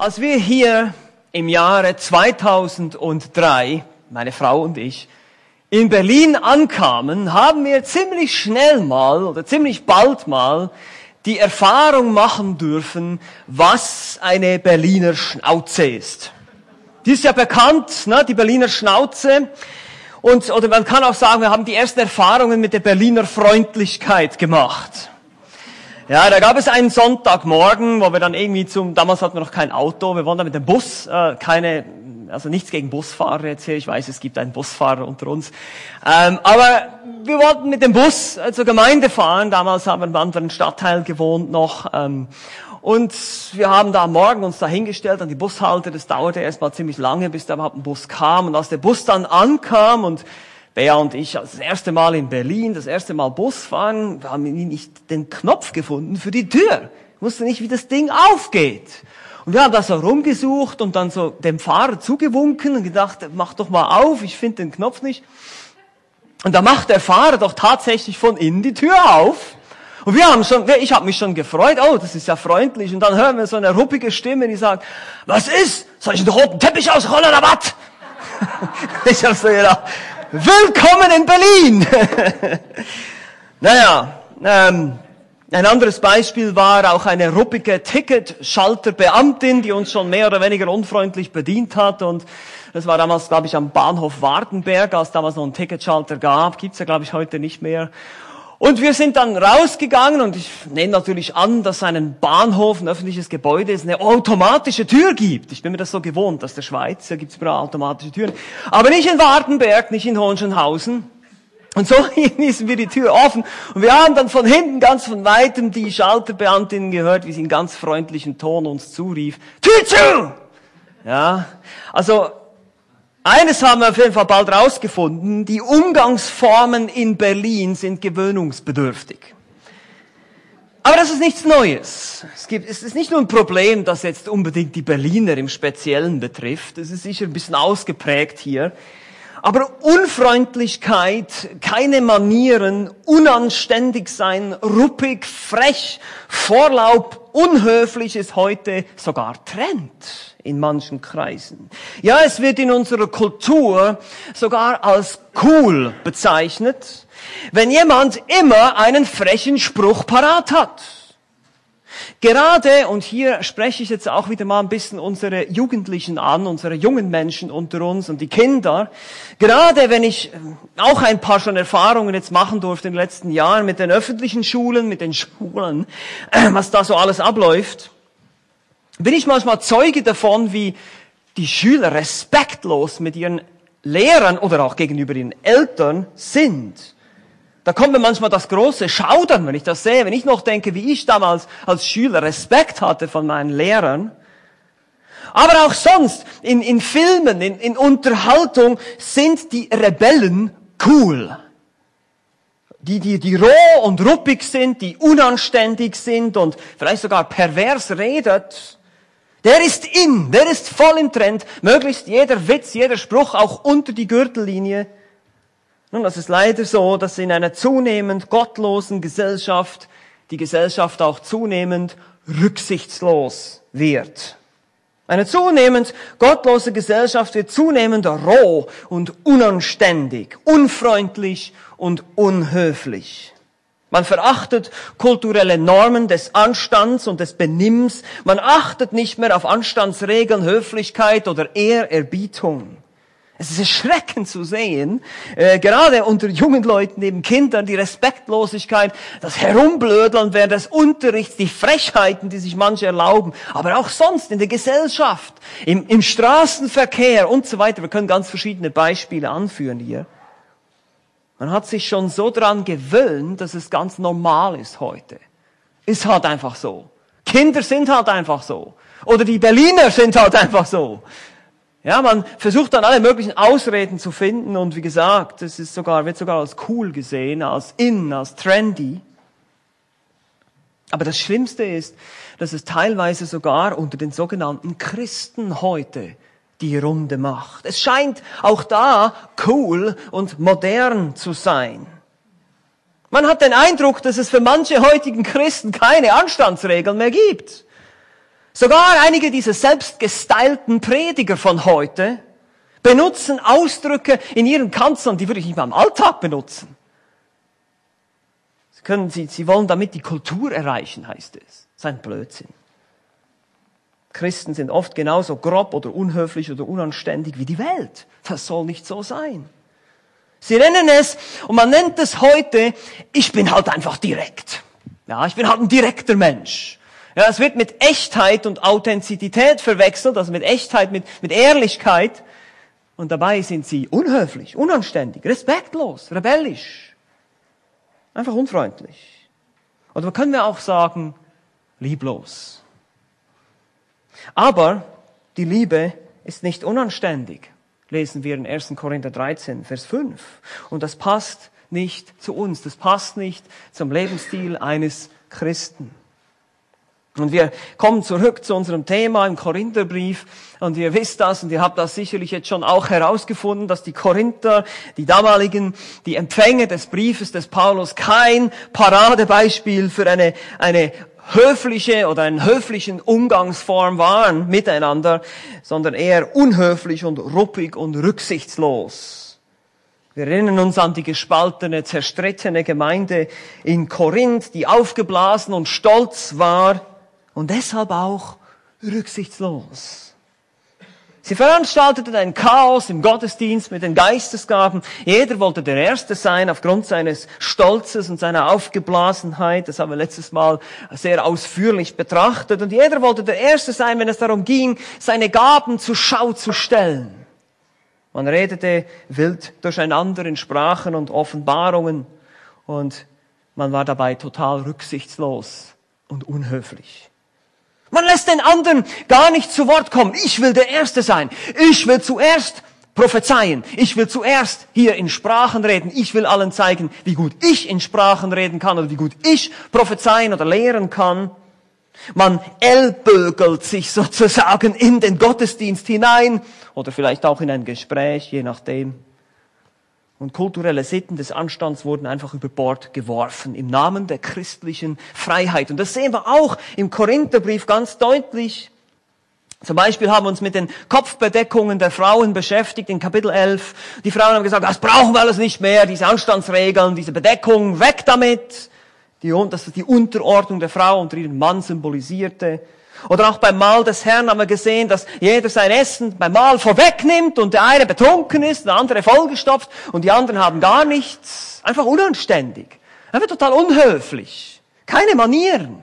Als wir hier im Jahre 2003, meine Frau und ich, in Berlin ankamen, haben wir ziemlich schnell mal oder ziemlich bald mal die Erfahrung machen dürfen, was eine Berliner Schnauze ist. Die ist ja bekannt, ne, die Berliner Schnauze. Und, oder man kann auch sagen, wir haben die ersten Erfahrungen mit der Berliner Freundlichkeit gemacht. Ja, da gab es einen Sonntagmorgen, wo wir dann irgendwie zum, damals hatten wir noch kein Auto, wir waren da mit dem Bus, äh, keine, also nichts gegen Busfahrer jetzt hier, ich weiß, es gibt einen Busfahrer unter uns, ähm, aber wir wollten mit dem Bus äh, zur Gemeinde fahren, damals haben wir in einem anderen Stadtteil gewohnt noch, ähm, und wir haben da am Morgen uns da hingestellt an die Bushalte, das dauerte erstmal ziemlich lange, bis da überhaupt ein Bus kam, und als der Bus dann ankam und Bea und ich das erste Mal in Berlin, das erste Mal Bus fahren, wir haben nicht den Knopf gefunden für die Tür. Ich wusste nicht, wie das Ding aufgeht. Und wir haben da so rumgesucht und dann so dem Fahrer zugewunken und gedacht, mach doch mal auf, ich finde den Knopf nicht. Und da macht der Fahrer doch tatsächlich von innen die Tür auf. Und wir haben schon, ich habe mich schon gefreut, oh, das ist ja freundlich. Und dann hören wir so eine ruppige Stimme, die sagt, was ist? Soll ich den roten Teppich ausrollen oder was? ich habe so gedacht, Willkommen in Berlin! naja, ähm, ein anderes Beispiel war auch eine ruppige Ticketschalterbeamtin, die uns schon mehr oder weniger unfreundlich bedient hat. Und das war damals, glaube ich, am Bahnhof Wartenberg, als damals noch einen Ticketschalter gab. Gibt's ja, glaube ich, heute nicht mehr. Und wir sind dann rausgegangen und ich nehme natürlich an, dass einen Bahnhof, ein öffentliches Gebäude, es eine automatische Tür gibt. Ich bin mir das so gewohnt, dass der Schweiz, da gibt es überall automatische Türen. Aber nicht in Wartenberg, nicht in Hohenschönhausen. Und so ließen wir die Tür offen und wir haben dann von hinten ganz von weitem die Schalterbeamtin gehört, wie sie in ganz freundlichen Ton uns zurief. Tür zu! Ja, also eines haben wir auf jeden Fall bald rausgefunden, die Umgangsformen in Berlin sind gewöhnungsbedürftig. Aber das ist nichts Neues. Es, gibt, es ist nicht nur ein Problem, das jetzt unbedingt die Berliner im Speziellen betrifft. Es ist sicher ein bisschen ausgeprägt hier. Aber Unfreundlichkeit, keine Manieren, unanständig sein, ruppig, frech, Vorlaub, unhöflich ist heute sogar Trend in manchen Kreisen. Ja, es wird in unserer Kultur sogar als cool bezeichnet, wenn jemand immer einen frechen Spruch parat hat. Gerade, und hier spreche ich jetzt auch wieder mal ein bisschen unsere Jugendlichen an, unsere jungen Menschen unter uns und die Kinder, gerade wenn ich auch ein paar schon Erfahrungen jetzt machen durfte in den letzten Jahren mit den öffentlichen Schulen, mit den Schulen, was da so alles abläuft, bin ich manchmal Zeuge davon, wie die Schüler respektlos mit ihren Lehrern oder auch gegenüber ihren Eltern sind. Da kommt mir manchmal das große Schaudern, wenn ich das sehe, wenn ich noch denke, wie ich damals als Schüler Respekt hatte von meinen Lehrern. Aber auch sonst, in, in Filmen, in, in Unterhaltung sind die Rebellen cool. Die, die, die roh und ruppig sind, die unanständig sind und vielleicht sogar pervers redet. Der ist in, der ist voll im Trend. Möglichst jeder Witz, jeder Spruch auch unter die Gürtellinie nun, das ist leider so, dass in einer zunehmend gottlosen Gesellschaft die Gesellschaft auch zunehmend rücksichtslos wird. Eine zunehmend gottlose Gesellschaft wird zunehmend roh und unanständig, unfreundlich und unhöflich. Man verachtet kulturelle Normen des Anstands und des Benimms. Man achtet nicht mehr auf Anstandsregeln, Höflichkeit oder Ehrerbietung. Es ist erschreckend zu sehen, äh, gerade unter jungen Leuten, neben Kindern, die Respektlosigkeit, das Herumblödeln während des Unterrichts, die Frechheiten, die sich manche erlauben, aber auch sonst in der Gesellschaft, im, im Straßenverkehr und so weiter. Wir können ganz verschiedene Beispiele anführen hier. Man hat sich schon so dran gewöhnt, dass es ganz normal ist heute. Ist halt einfach so. Kinder sind halt einfach so. Oder die Berliner sind halt einfach so. Ja, man versucht dann alle möglichen Ausreden zu finden und wie gesagt, es ist sogar, wird sogar als cool gesehen, als in, als trendy. Aber das Schlimmste ist, dass es teilweise sogar unter den sogenannten Christen heute die Runde macht. Es scheint auch da cool und modern zu sein. Man hat den Eindruck, dass es für manche heutigen Christen keine Anstandsregeln mehr gibt. Sogar einige dieser selbstgestylten Prediger von heute benutzen Ausdrücke in ihren Kanzeln, die würde ich nicht mal im Alltag benutzen. Sie, können, sie, sie wollen damit die Kultur erreichen, heißt es. Das ist ein Blödsinn. Christen sind oft genauso grob oder unhöflich oder unanständig wie die Welt. Das soll nicht so sein. Sie nennen es, und man nennt es heute, ich bin halt einfach direkt. Ja, ich bin halt ein direkter Mensch. Ja, es wird mit Echtheit und Authentizität verwechselt, also mit Echtheit, mit, mit Ehrlichkeit. Und dabei sind sie unhöflich, unanständig, respektlos, rebellisch. Einfach unfreundlich. Oder können wir auch sagen, lieblos. Aber die Liebe ist nicht unanständig, lesen wir in 1. Korinther 13, Vers 5. Und das passt nicht zu uns, das passt nicht zum Lebensstil eines Christen. Und wir kommen zurück zu unserem Thema im Korintherbrief. Und ihr wisst das und ihr habt das sicherlich jetzt schon auch herausgefunden, dass die Korinther, die damaligen, die Empfänger des Briefes des Paulus kein Paradebeispiel für eine, eine höfliche oder einen höflichen Umgangsform waren miteinander, sondern eher unhöflich und ruppig und rücksichtslos. Wir erinnern uns an die gespaltene, zerstrittene Gemeinde in Korinth, die aufgeblasen und stolz war und deshalb auch rücksichtslos. Sie veranstalteten ein Chaos im Gottesdienst mit den Geistesgaben. Jeder wollte der Erste sein aufgrund seines Stolzes und seiner Aufgeblasenheit. Das haben wir letztes Mal sehr ausführlich betrachtet. Und jeder wollte der Erste sein, wenn es darum ging, seine Gaben zur Schau zu stellen. Man redete wild durcheinander in Sprachen und Offenbarungen und man war dabei total rücksichtslos und unhöflich. Man lässt den anderen gar nicht zu Wort kommen. Ich will der Erste sein. Ich will zuerst prophezeien. Ich will zuerst hier in Sprachen reden. Ich will allen zeigen, wie gut ich in Sprachen reden kann oder wie gut ich prophezeien oder lehren kann. Man ellbögelt sich sozusagen in den Gottesdienst hinein oder vielleicht auch in ein Gespräch, je nachdem und kulturelle Sitten des Anstands wurden einfach über Bord geworfen im Namen der christlichen Freiheit. Und das sehen wir auch im Korintherbrief ganz deutlich. Zum Beispiel haben wir uns mit den Kopfbedeckungen der Frauen beschäftigt in Kapitel 11. Die Frauen haben gesagt, das brauchen wir alles nicht mehr, diese Anstandsregeln, diese Bedeckung, weg damit. Die, ist die Unterordnung der Frau unter ihren Mann symbolisierte. Oder auch beim Mahl des Herrn haben wir gesehen, dass jeder sein Essen beim Mahl vorwegnimmt und der eine betrunken ist, der andere vollgestopft und die anderen haben gar nichts. Einfach unanständig. Einfach total unhöflich. Keine Manieren.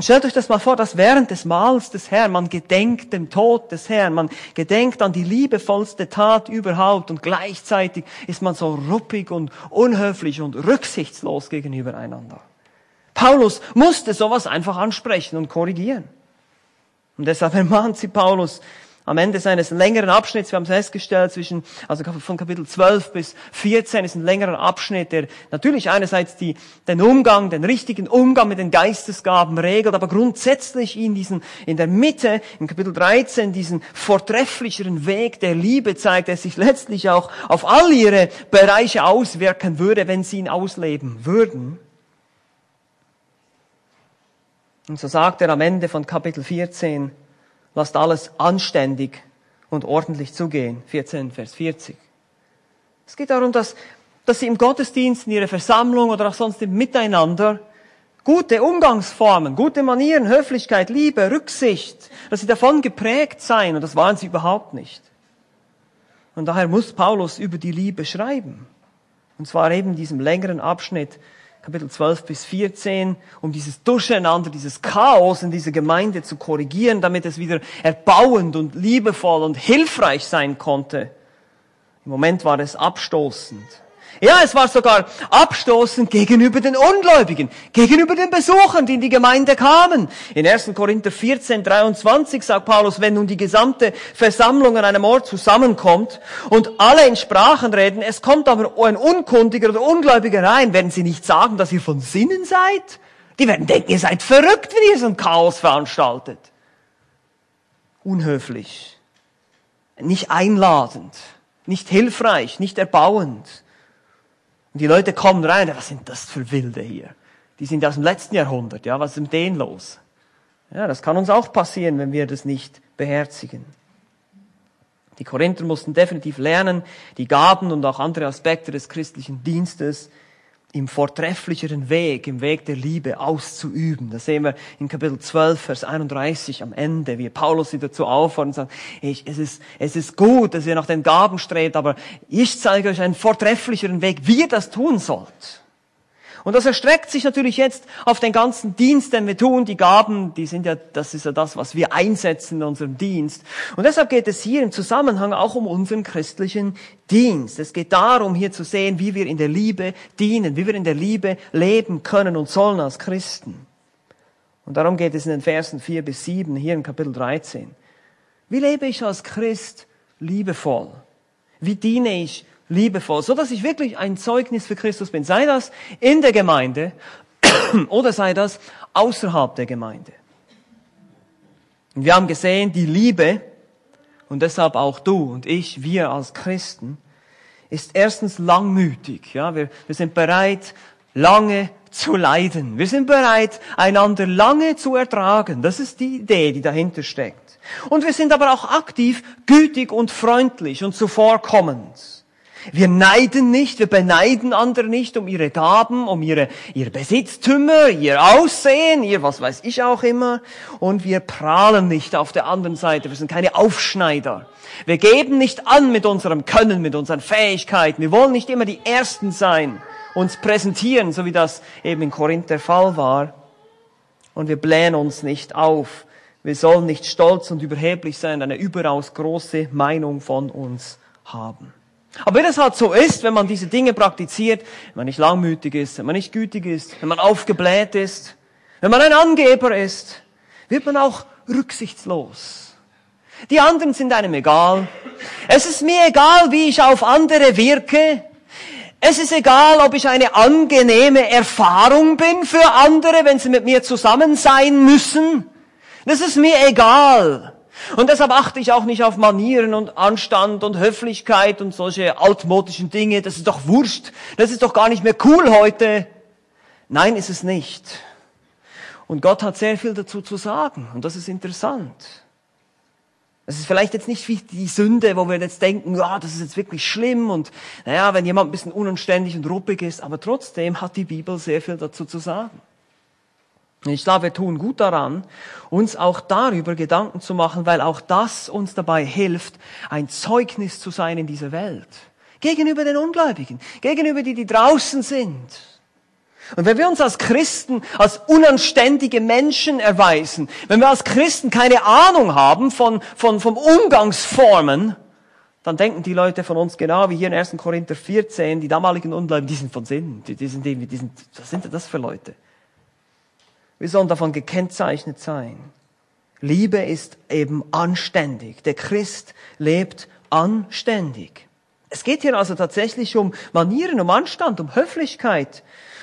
Und stellt euch das mal vor, dass während des Mahls des Herrn man gedenkt dem Tod des Herrn, man gedenkt an die liebevollste Tat überhaupt und gleichzeitig ist man so ruppig und unhöflich und rücksichtslos gegenüber einander. Paulus musste sowas einfach ansprechen und korrigieren. Und deshalb ermahnt sie Paulus am Ende seines längeren Abschnitts, wir haben es festgestellt, zwischen, also von Kapitel 12 bis 14 ist ein längerer Abschnitt, der natürlich einerseits die, den Umgang, den richtigen Umgang mit den Geistesgaben regelt, aber grundsätzlich in diesen, in der Mitte, in Kapitel 13, diesen vortrefflicheren Weg der Liebe zeigt, der sich letztlich auch auf all ihre Bereiche auswirken würde, wenn sie ihn ausleben würden. Und so sagt er am Ende von Kapitel 14, lasst alles anständig und ordentlich zugehen. 14, Vers 40. Es geht darum, dass, dass sie im Gottesdienst, in ihrer Versammlung oder auch sonst im Miteinander gute Umgangsformen, gute Manieren, Höflichkeit, Liebe, Rücksicht, dass sie davon geprägt seien. Und das waren sie überhaupt nicht. Und daher muss Paulus über die Liebe schreiben. Und zwar eben diesem längeren Abschnitt Kapitel 12 bis 14, um dieses Durcheinander, dieses Chaos in dieser Gemeinde zu korrigieren, damit es wieder erbauend und liebevoll und hilfreich sein konnte. Im Moment war es abstoßend. Ja, es war sogar abstoßend gegenüber den Ungläubigen, gegenüber den Besuchern, die in die Gemeinde kamen. In 1. Korinther 14, 23 sagt Paulus, wenn nun die gesamte Versammlung an einem Ort zusammenkommt und alle in Sprachen reden, es kommt aber ein Unkundiger oder Ungläubiger rein, werden sie nicht sagen, dass ihr von Sinnen seid? Die werden denken, ihr seid verrückt, wenn ihr so ein Chaos veranstaltet. Unhöflich, nicht einladend, nicht hilfreich, nicht erbauend. Und die Leute kommen rein, was sind das für Wilde hier? Die sind aus dem letzten Jahrhundert, ja, was ist mit denen los? Ja, das kann uns auch passieren, wenn wir das nicht beherzigen. Die Korinther mussten definitiv lernen, die Gaben und auch andere Aspekte des christlichen Dienstes im vortrefflicheren Weg, im Weg der Liebe auszuüben. Das sehen wir in Kapitel 12, Vers 31 am Ende, wie Paulus sie dazu auffordert und sagt, ich, es, ist, es ist gut, dass ihr nach den Gaben strebt, aber ich zeige euch einen vortrefflicheren Weg, wie ihr das tun sollt. Und das erstreckt sich natürlich jetzt auf den ganzen Dienst, den wir tun. Die Gaben, die sind ja, das ist ja das, was wir einsetzen in unserem Dienst. Und deshalb geht es hier im Zusammenhang auch um unseren christlichen Dienst. Es geht darum, hier zu sehen, wie wir in der Liebe dienen, wie wir in der Liebe leben können und sollen als Christen. Und darum geht es in den Versen 4 bis 7 hier in Kapitel 13. Wie lebe ich als Christ liebevoll? Wie diene ich liebevoll, so dass ich wirklich ein Zeugnis für Christus bin. Sei das in der Gemeinde oder sei das außerhalb der Gemeinde. Und wir haben gesehen, die Liebe und deshalb auch du und ich, wir als Christen, ist erstens langmütig. Ja, wir, wir sind bereit, lange zu leiden. Wir sind bereit, einander lange zu ertragen. Das ist die Idee, die dahinter steckt. Und wir sind aber auch aktiv, gütig und freundlich und zuvorkommend. Wir neiden nicht, wir beneiden andere nicht um ihre Gaben, um ihre, ihre Besitztümer, ihr Aussehen, ihr was weiß ich auch immer. Und wir prahlen nicht auf der anderen Seite. Wir sind keine Aufschneider. Wir geben nicht an mit unserem Können, mit unseren Fähigkeiten. Wir wollen nicht immer die Ersten sein, uns präsentieren, so wie das eben in Korinth der Fall war. Und wir blähen uns nicht auf. Wir sollen nicht stolz und überheblich sein, eine überaus große Meinung von uns haben. Aber wenn es halt so ist, wenn man diese Dinge praktiziert, wenn man nicht langmütig ist, wenn man nicht gütig ist, wenn man aufgebläht ist, wenn man ein Angeber ist, wird man auch rücksichtslos. Die anderen sind einem egal. Es ist mir egal, wie ich auf andere wirke. Es ist egal, ob ich eine angenehme Erfahrung bin für andere, wenn sie mit mir zusammen sein müssen. Das ist mir egal. Und deshalb achte ich auch nicht auf Manieren und Anstand und Höflichkeit und solche altmodischen Dinge. Das ist doch wurscht. Das ist doch gar nicht mehr cool heute. Nein, ist es nicht. Und Gott hat sehr viel dazu zu sagen. Und das ist interessant. Es ist vielleicht jetzt nicht wie die Sünde, wo wir jetzt denken, ja, das ist jetzt wirklich schlimm und naja, wenn jemand ein bisschen unanständig und ruppig ist, aber trotzdem hat die Bibel sehr viel dazu zu sagen. Ich glaube, wir tun gut daran, uns auch darüber Gedanken zu machen, weil auch das uns dabei hilft, ein Zeugnis zu sein in dieser Welt. Gegenüber den Ungläubigen, gegenüber die, die draußen sind. Und wenn wir uns als Christen als unanständige Menschen erweisen, wenn wir als Christen keine Ahnung haben von, von, von Umgangsformen, dann denken die Leute von uns genau wie hier in 1. Korinther 14, die damaligen Ungläubigen, die sind von Sinn, die, die sind, die, die sind, was sind das für Leute? Wir sollen davon gekennzeichnet sein. Liebe ist eben anständig. Der Christ lebt anständig. Es geht hier also tatsächlich um Manieren, um Anstand, um Höflichkeit.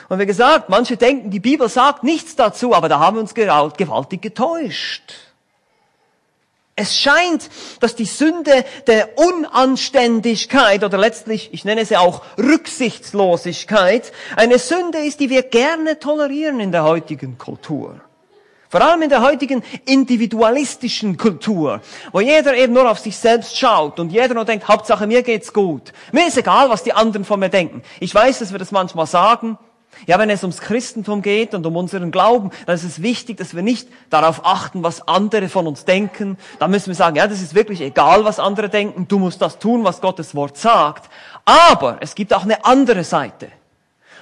Und wie gesagt, manche denken, die Bibel sagt nichts dazu, aber da haben wir uns gewaltig getäuscht. Es scheint, dass die Sünde der Unanständigkeit oder letztlich, ich nenne sie auch Rücksichtslosigkeit, eine Sünde ist, die wir gerne tolerieren in der heutigen Kultur. Vor allem in der heutigen individualistischen Kultur, wo jeder eben nur auf sich selbst schaut und jeder nur denkt, Hauptsache mir geht's gut. Mir ist egal, was die anderen von mir denken. Ich weiß, dass wir das manchmal sagen, ja, wenn es ums Christentum geht und um unseren Glauben, dann ist es wichtig, dass wir nicht darauf achten, was andere von uns denken. Da müssen wir sagen, ja, das ist wirklich egal, was andere denken. Du musst das tun, was Gottes Wort sagt. Aber es gibt auch eine andere Seite.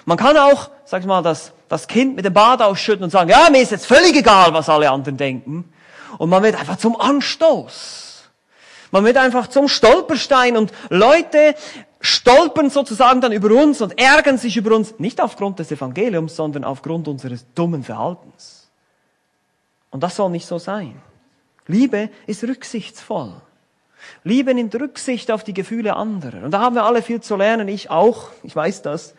Man kann auch, sag ich mal, das, das Kind mit dem Bad ausschütten und sagen, ja, mir ist jetzt völlig egal, was alle anderen denken. Und man wird einfach zum Anstoß. Man wird einfach zum Stolperstein und Leute stolpern sozusagen dann über uns und ärgern sich über uns, nicht aufgrund des Evangeliums, sondern aufgrund unseres dummen Verhaltens. Und das soll nicht so sein. Liebe ist rücksichtsvoll. Liebe nimmt Rücksicht auf die Gefühle anderer. Und da haben wir alle viel zu lernen, ich auch, ich weiß das.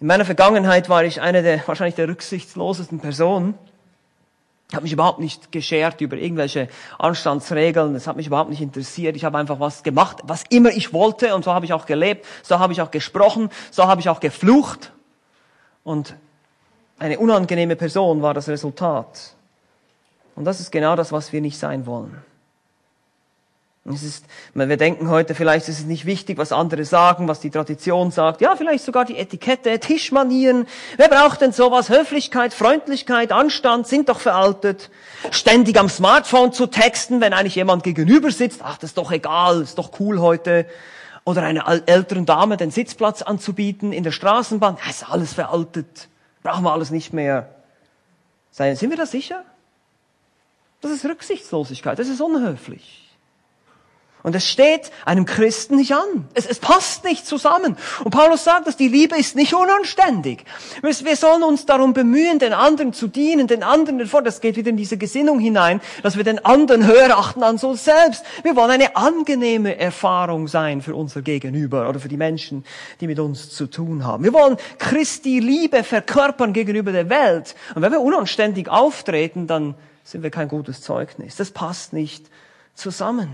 In meiner Vergangenheit war ich eine der wahrscheinlich der rücksichtslosesten Personen. Ich habe mich überhaupt nicht geschert über irgendwelche Anstandsregeln. Es hat mich überhaupt nicht interessiert. Ich habe einfach was gemacht, was immer ich wollte. Und so habe ich auch gelebt. So habe ich auch gesprochen. So habe ich auch geflucht. Und eine unangenehme Person war das Resultat. Und das ist genau das, was wir nicht sein wollen. Es ist, wir denken heute, vielleicht ist es nicht wichtig, was andere sagen, was die Tradition sagt. Ja, vielleicht sogar die Etikette, Tischmanieren. Wer braucht denn sowas? Höflichkeit, Freundlichkeit, Anstand sind doch veraltet. Ständig am Smartphone zu texten, wenn eigentlich jemand gegenüber sitzt. Ach, das ist doch egal, ist doch cool heute. Oder einer älteren Dame den Sitzplatz anzubieten in der Straßenbahn. Ja, ist alles veraltet. Brauchen wir alles nicht mehr. Sind wir da sicher? Das ist Rücksichtslosigkeit. Das ist unhöflich. Und es steht einem Christen nicht an. Es, es passt nicht zusammen. Und Paulus sagt, dass die Liebe ist nicht unanständig. Wir, sollen uns darum bemühen, den anderen zu dienen, den anderen vor. Das geht wieder in diese Gesinnung hinein, dass wir den anderen höher achten an uns selbst. Wir wollen eine angenehme Erfahrung sein für unser Gegenüber oder für die Menschen, die mit uns zu tun haben. Wir wollen Christi Liebe verkörpern gegenüber der Welt. Und wenn wir unanständig auftreten, dann sind wir kein gutes Zeugnis. Das passt nicht zusammen.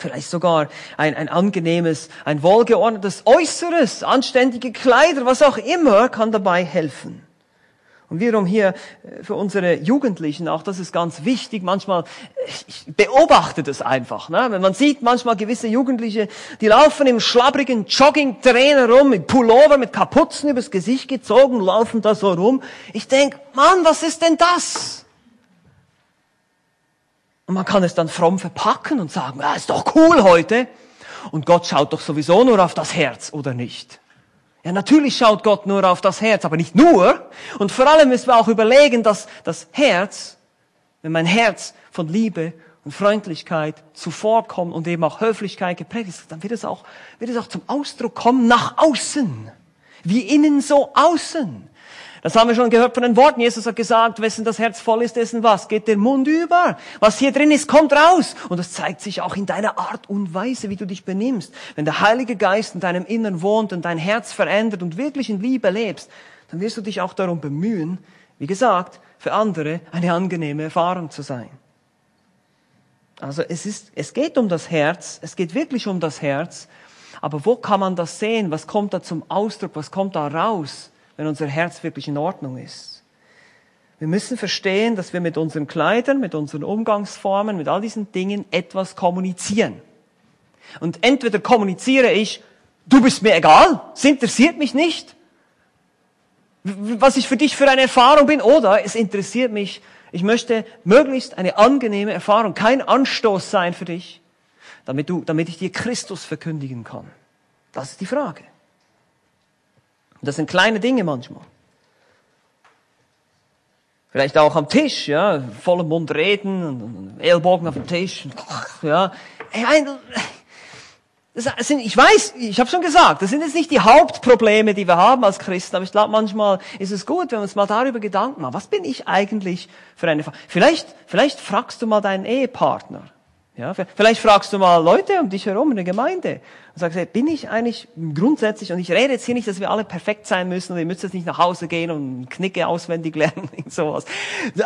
Vielleicht sogar ein, ein angenehmes, ein wohlgeordnetes Äußeres, anständige Kleider, was auch immer, kann dabei helfen. Und wiederum hier äh, für unsere Jugendlichen, auch das ist ganz wichtig, manchmal, ich beobachte das einfach, ne? wenn man sieht manchmal gewisse Jugendliche, die laufen im schlabbrigen Jogging-Trainer rum, mit Pullover, mit Kapuzen übers Gesicht gezogen, laufen da so rum. Ich denk, Mann, was ist denn das? Und man kann es dann fromm verpacken und sagen, ja, ist doch cool heute. Und Gott schaut doch sowieso nur auf das Herz, oder nicht? Ja, natürlich schaut Gott nur auf das Herz, aber nicht nur. Und vor allem müssen wir auch überlegen, dass das Herz, wenn mein Herz von Liebe und Freundlichkeit zuvorkommt und eben auch Höflichkeit geprägt ist, dann wird es auch, wird es auch zum Ausdruck kommen nach außen. Wie innen so außen. Das haben wir schon gehört von den Worten. Jesus hat gesagt, wessen das Herz voll ist, dessen was? Geht der Mund über. Was hier drin ist, kommt raus. Und das zeigt sich auch in deiner Art und Weise, wie du dich benimmst. Wenn der Heilige Geist in deinem Innern wohnt und dein Herz verändert und wirklich in Liebe lebst, dann wirst du dich auch darum bemühen, wie gesagt, für andere eine angenehme Erfahrung zu sein. Also es ist, es geht um das Herz, es geht wirklich um das Herz. Aber wo kann man das sehen? Was kommt da zum Ausdruck? Was kommt da raus? Wenn unser Herz wirklich in Ordnung ist. Wir müssen verstehen, dass wir mit unseren Kleidern, mit unseren Umgangsformen, mit all diesen Dingen etwas kommunizieren. Und entweder kommuniziere ich, du bist mir egal, es interessiert mich nicht, was ich für dich für eine Erfahrung bin, oder es interessiert mich, ich möchte möglichst eine angenehme Erfahrung, kein Anstoß sein für dich, damit du, damit ich dir Christus verkündigen kann. Das ist die Frage. Das sind kleine Dinge manchmal. Vielleicht auch am Tisch, ja, vollem Mund reden und Ellbogen auf dem Tisch, ja. Das sind, ich weiß, ich habe schon gesagt, das sind jetzt nicht die Hauptprobleme, die wir haben als Christen, aber ich glaube, manchmal ist es gut, wenn wir uns mal darüber Gedanken machen. Was bin ich eigentlich für eine? Vielleicht, vielleicht fragst du mal deinen Ehepartner. Ja, vielleicht fragst du mal Leute um dich herum in der Gemeinde und sagst, hey, bin ich eigentlich grundsätzlich, und ich rede jetzt hier nicht, dass wir alle perfekt sein müssen und ihr müsst jetzt nicht nach Hause gehen und Knicke auswendig lernen und sowas.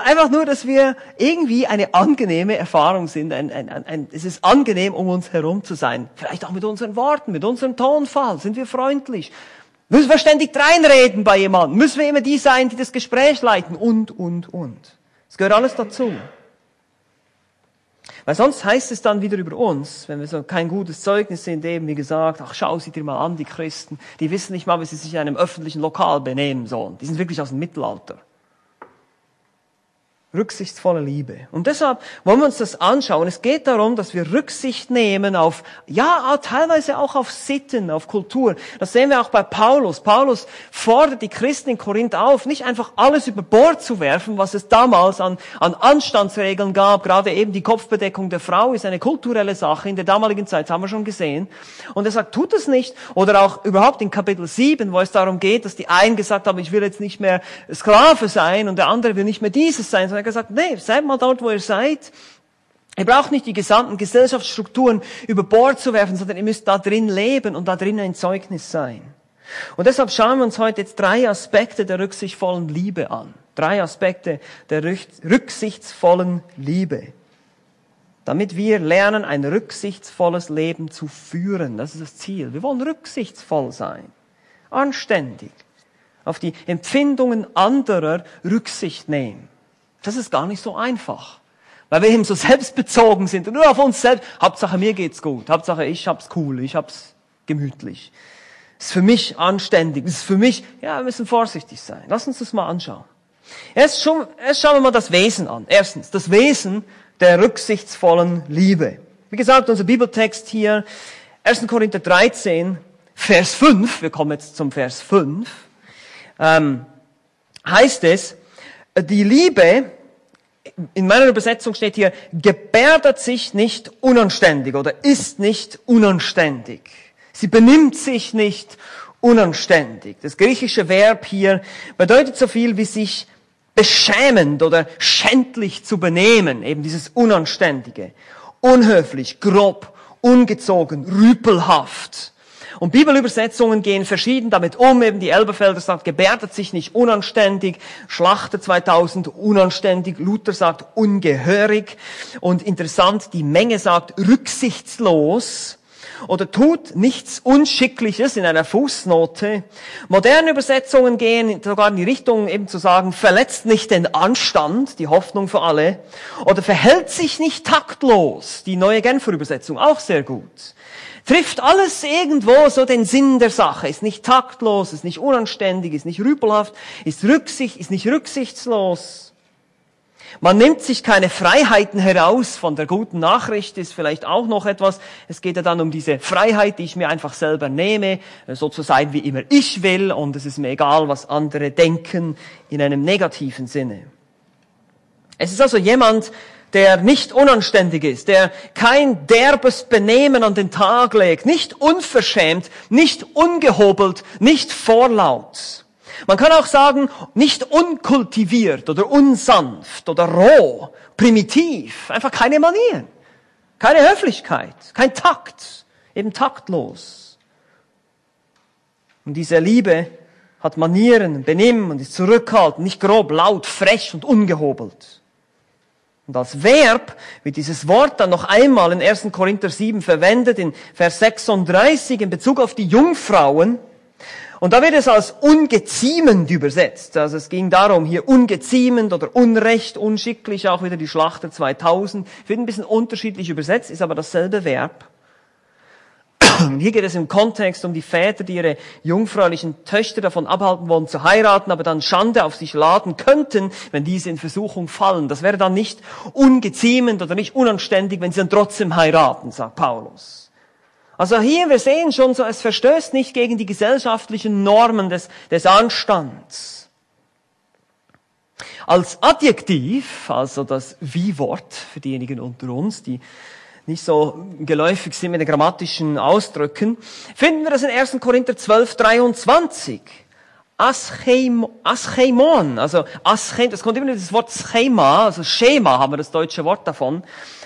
Einfach nur, dass wir irgendwie eine angenehme Erfahrung sind. Ein, ein, ein, es ist angenehm, um uns herum zu sein. Vielleicht auch mit unseren Worten, mit unserem Tonfall. Sind wir freundlich? Müssen wir ständig reinreden bei jemandem? Müssen wir immer die sein, die das Gespräch leiten? Und, und, und. Es gehört alles dazu. Weil sonst heißt es dann wieder über uns, wenn wir so kein gutes Zeugnis sind, eben wie gesagt, ach schau sie dir mal an, die Christen, die wissen nicht mal, wie sie sich in einem öffentlichen Lokal benehmen sollen. Die sind wirklich aus dem Mittelalter rücksichtsvolle Liebe. Und deshalb wollen wir uns das anschauen. Es geht darum, dass wir Rücksicht nehmen auf, ja, teilweise auch auf Sitten, auf Kultur. Das sehen wir auch bei Paulus. Paulus fordert die Christen in Korinth auf, nicht einfach alles über Bord zu werfen, was es damals an, an Anstandsregeln gab. Gerade eben die Kopfbedeckung der Frau ist eine kulturelle Sache in der damaligen Zeit, haben wir schon gesehen. Und er sagt, tut es nicht. Oder auch überhaupt in Kapitel 7, wo es darum geht, dass die einen gesagt haben, ich will jetzt nicht mehr Sklave sein und der andere will nicht mehr dieses sein, er gesagt, nee, seid mal dort, wo ihr seid. Ihr braucht nicht die gesamten Gesellschaftsstrukturen über Bord zu werfen, sondern ihr müsst da drin leben und da drin ein Zeugnis sein. Und deshalb schauen wir uns heute jetzt drei Aspekte der rücksichtsvollen Liebe an. Drei Aspekte der rücksichtsvollen Liebe. Damit wir lernen, ein rücksichtsvolles Leben zu führen. Das ist das Ziel. Wir wollen rücksichtsvoll sein. Anständig. Auf die Empfindungen anderer Rücksicht nehmen. Das ist gar nicht so einfach. Weil wir eben so selbstbezogen sind und nur auf uns selbst. Hauptsache mir geht's gut. Hauptsache ich hab's cool. Ich hab's gemütlich. ist für mich anständig. ist für mich, ja, wir müssen vorsichtig sein. Lass uns das mal anschauen. Erst, schon, erst schauen wir mal das Wesen an. Erstens, das Wesen der rücksichtsvollen Liebe. Wie gesagt, unser Bibeltext hier, 1. Korinther 13, Vers 5, wir kommen jetzt zum Vers 5, ähm, heißt es, die Liebe, in meiner Übersetzung steht hier, gebärdet sich nicht unanständig oder ist nicht unanständig. Sie benimmt sich nicht unanständig. Das griechische Verb hier bedeutet so viel wie sich beschämend oder schändlich zu benehmen, eben dieses Unanständige, unhöflich, grob, ungezogen, rüpelhaft. Und Bibelübersetzungen gehen verschieden damit um. Eben die Elberfelder sagt, gebärdet sich nicht unanständig. Schlachter 2000 unanständig. Luther sagt ungehörig. Und interessant, die Menge sagt rücksichtslos oder tut nichts Unschickliches in einer Fußnote. Moderne Übersetzungen gehen sogar in die Richtung eben zu sagen, verletzt nicht den Anstand, die Hoffnung für alle, oder verhält sich nicht taktlos, die neue Genfer Übersetzung, auch sehr gut. Trifft alles irgendwo so den Sinn der Sache, ist nicht taktlos, ist nicht unanständig, ist nicht rüpelhaft, ist rücksicht, ist nicht rücksichtslos. Man nimmt sich keine Freiheiten heraus von der guten Nachricht, ist vielleicht auch noch etwas. Es geht ja dann um diese Freiheit, die ich mir einfach selber nehme, so zu sein, wie immer ich will, und es ist mir egal, was andere denken, in einem negativen Sinne. Es ist also jemand, der nicht unanständig ist, der kein derbes Benehmen an den Tag legt, nicht unverschämt, nicht ungehobelt, nicht vorlaut. Man kann auch sagen, nicht unkultiviert oder unsanft oder roh, primitiv, einfach keine Manieren, keine Höflichkeit, kein Takt, eben taktlos. Und diese Liebe hat Manieren, Benimm und ist zurückhaltend, nicht grob, laut, frech und ungehobelt. Und als Verb wird dieses Wort dann noch einmal in 1. Korinther 7 verwendet, in Vers 36 in Bezug auf die Jungfrauen, und da wird es als ungeziemend übersetzt. Also es ging darum, hier ungeziemend oder unrecht, unschicklich, auch wieder die Schlachter 2000. Wird ein bisschen unterschiedlich übersetzt, ist aber dasselbe Verb. Hier geht es im Kontext um die Väter, die ihre jungfräulichen Töchter davon abhalten wollen zu heiraten, aber dann Schande auf sich laden könnten, wenn diese in Versuchung fallen. Das wäre dann nicht ungeziemend oder nicht unanständig, wenn sie dann trotzdem heiraten, sagt Paulus. Also hier, wir sehen schon so, es verstößt nicht gegen die gesellschaftlichen Normen des, des Anstands. Als Adjektiv, also das Wie-Wort für diejenigen unter uns, die nicht so geläufig sind mit den grammatischen Ausdrücken, finden wir das in 1. Korinther 12, 23. Aschemon, also Aschem, das kommt immer das Wort Schema, also Schema haben wir das deutsche Wort davon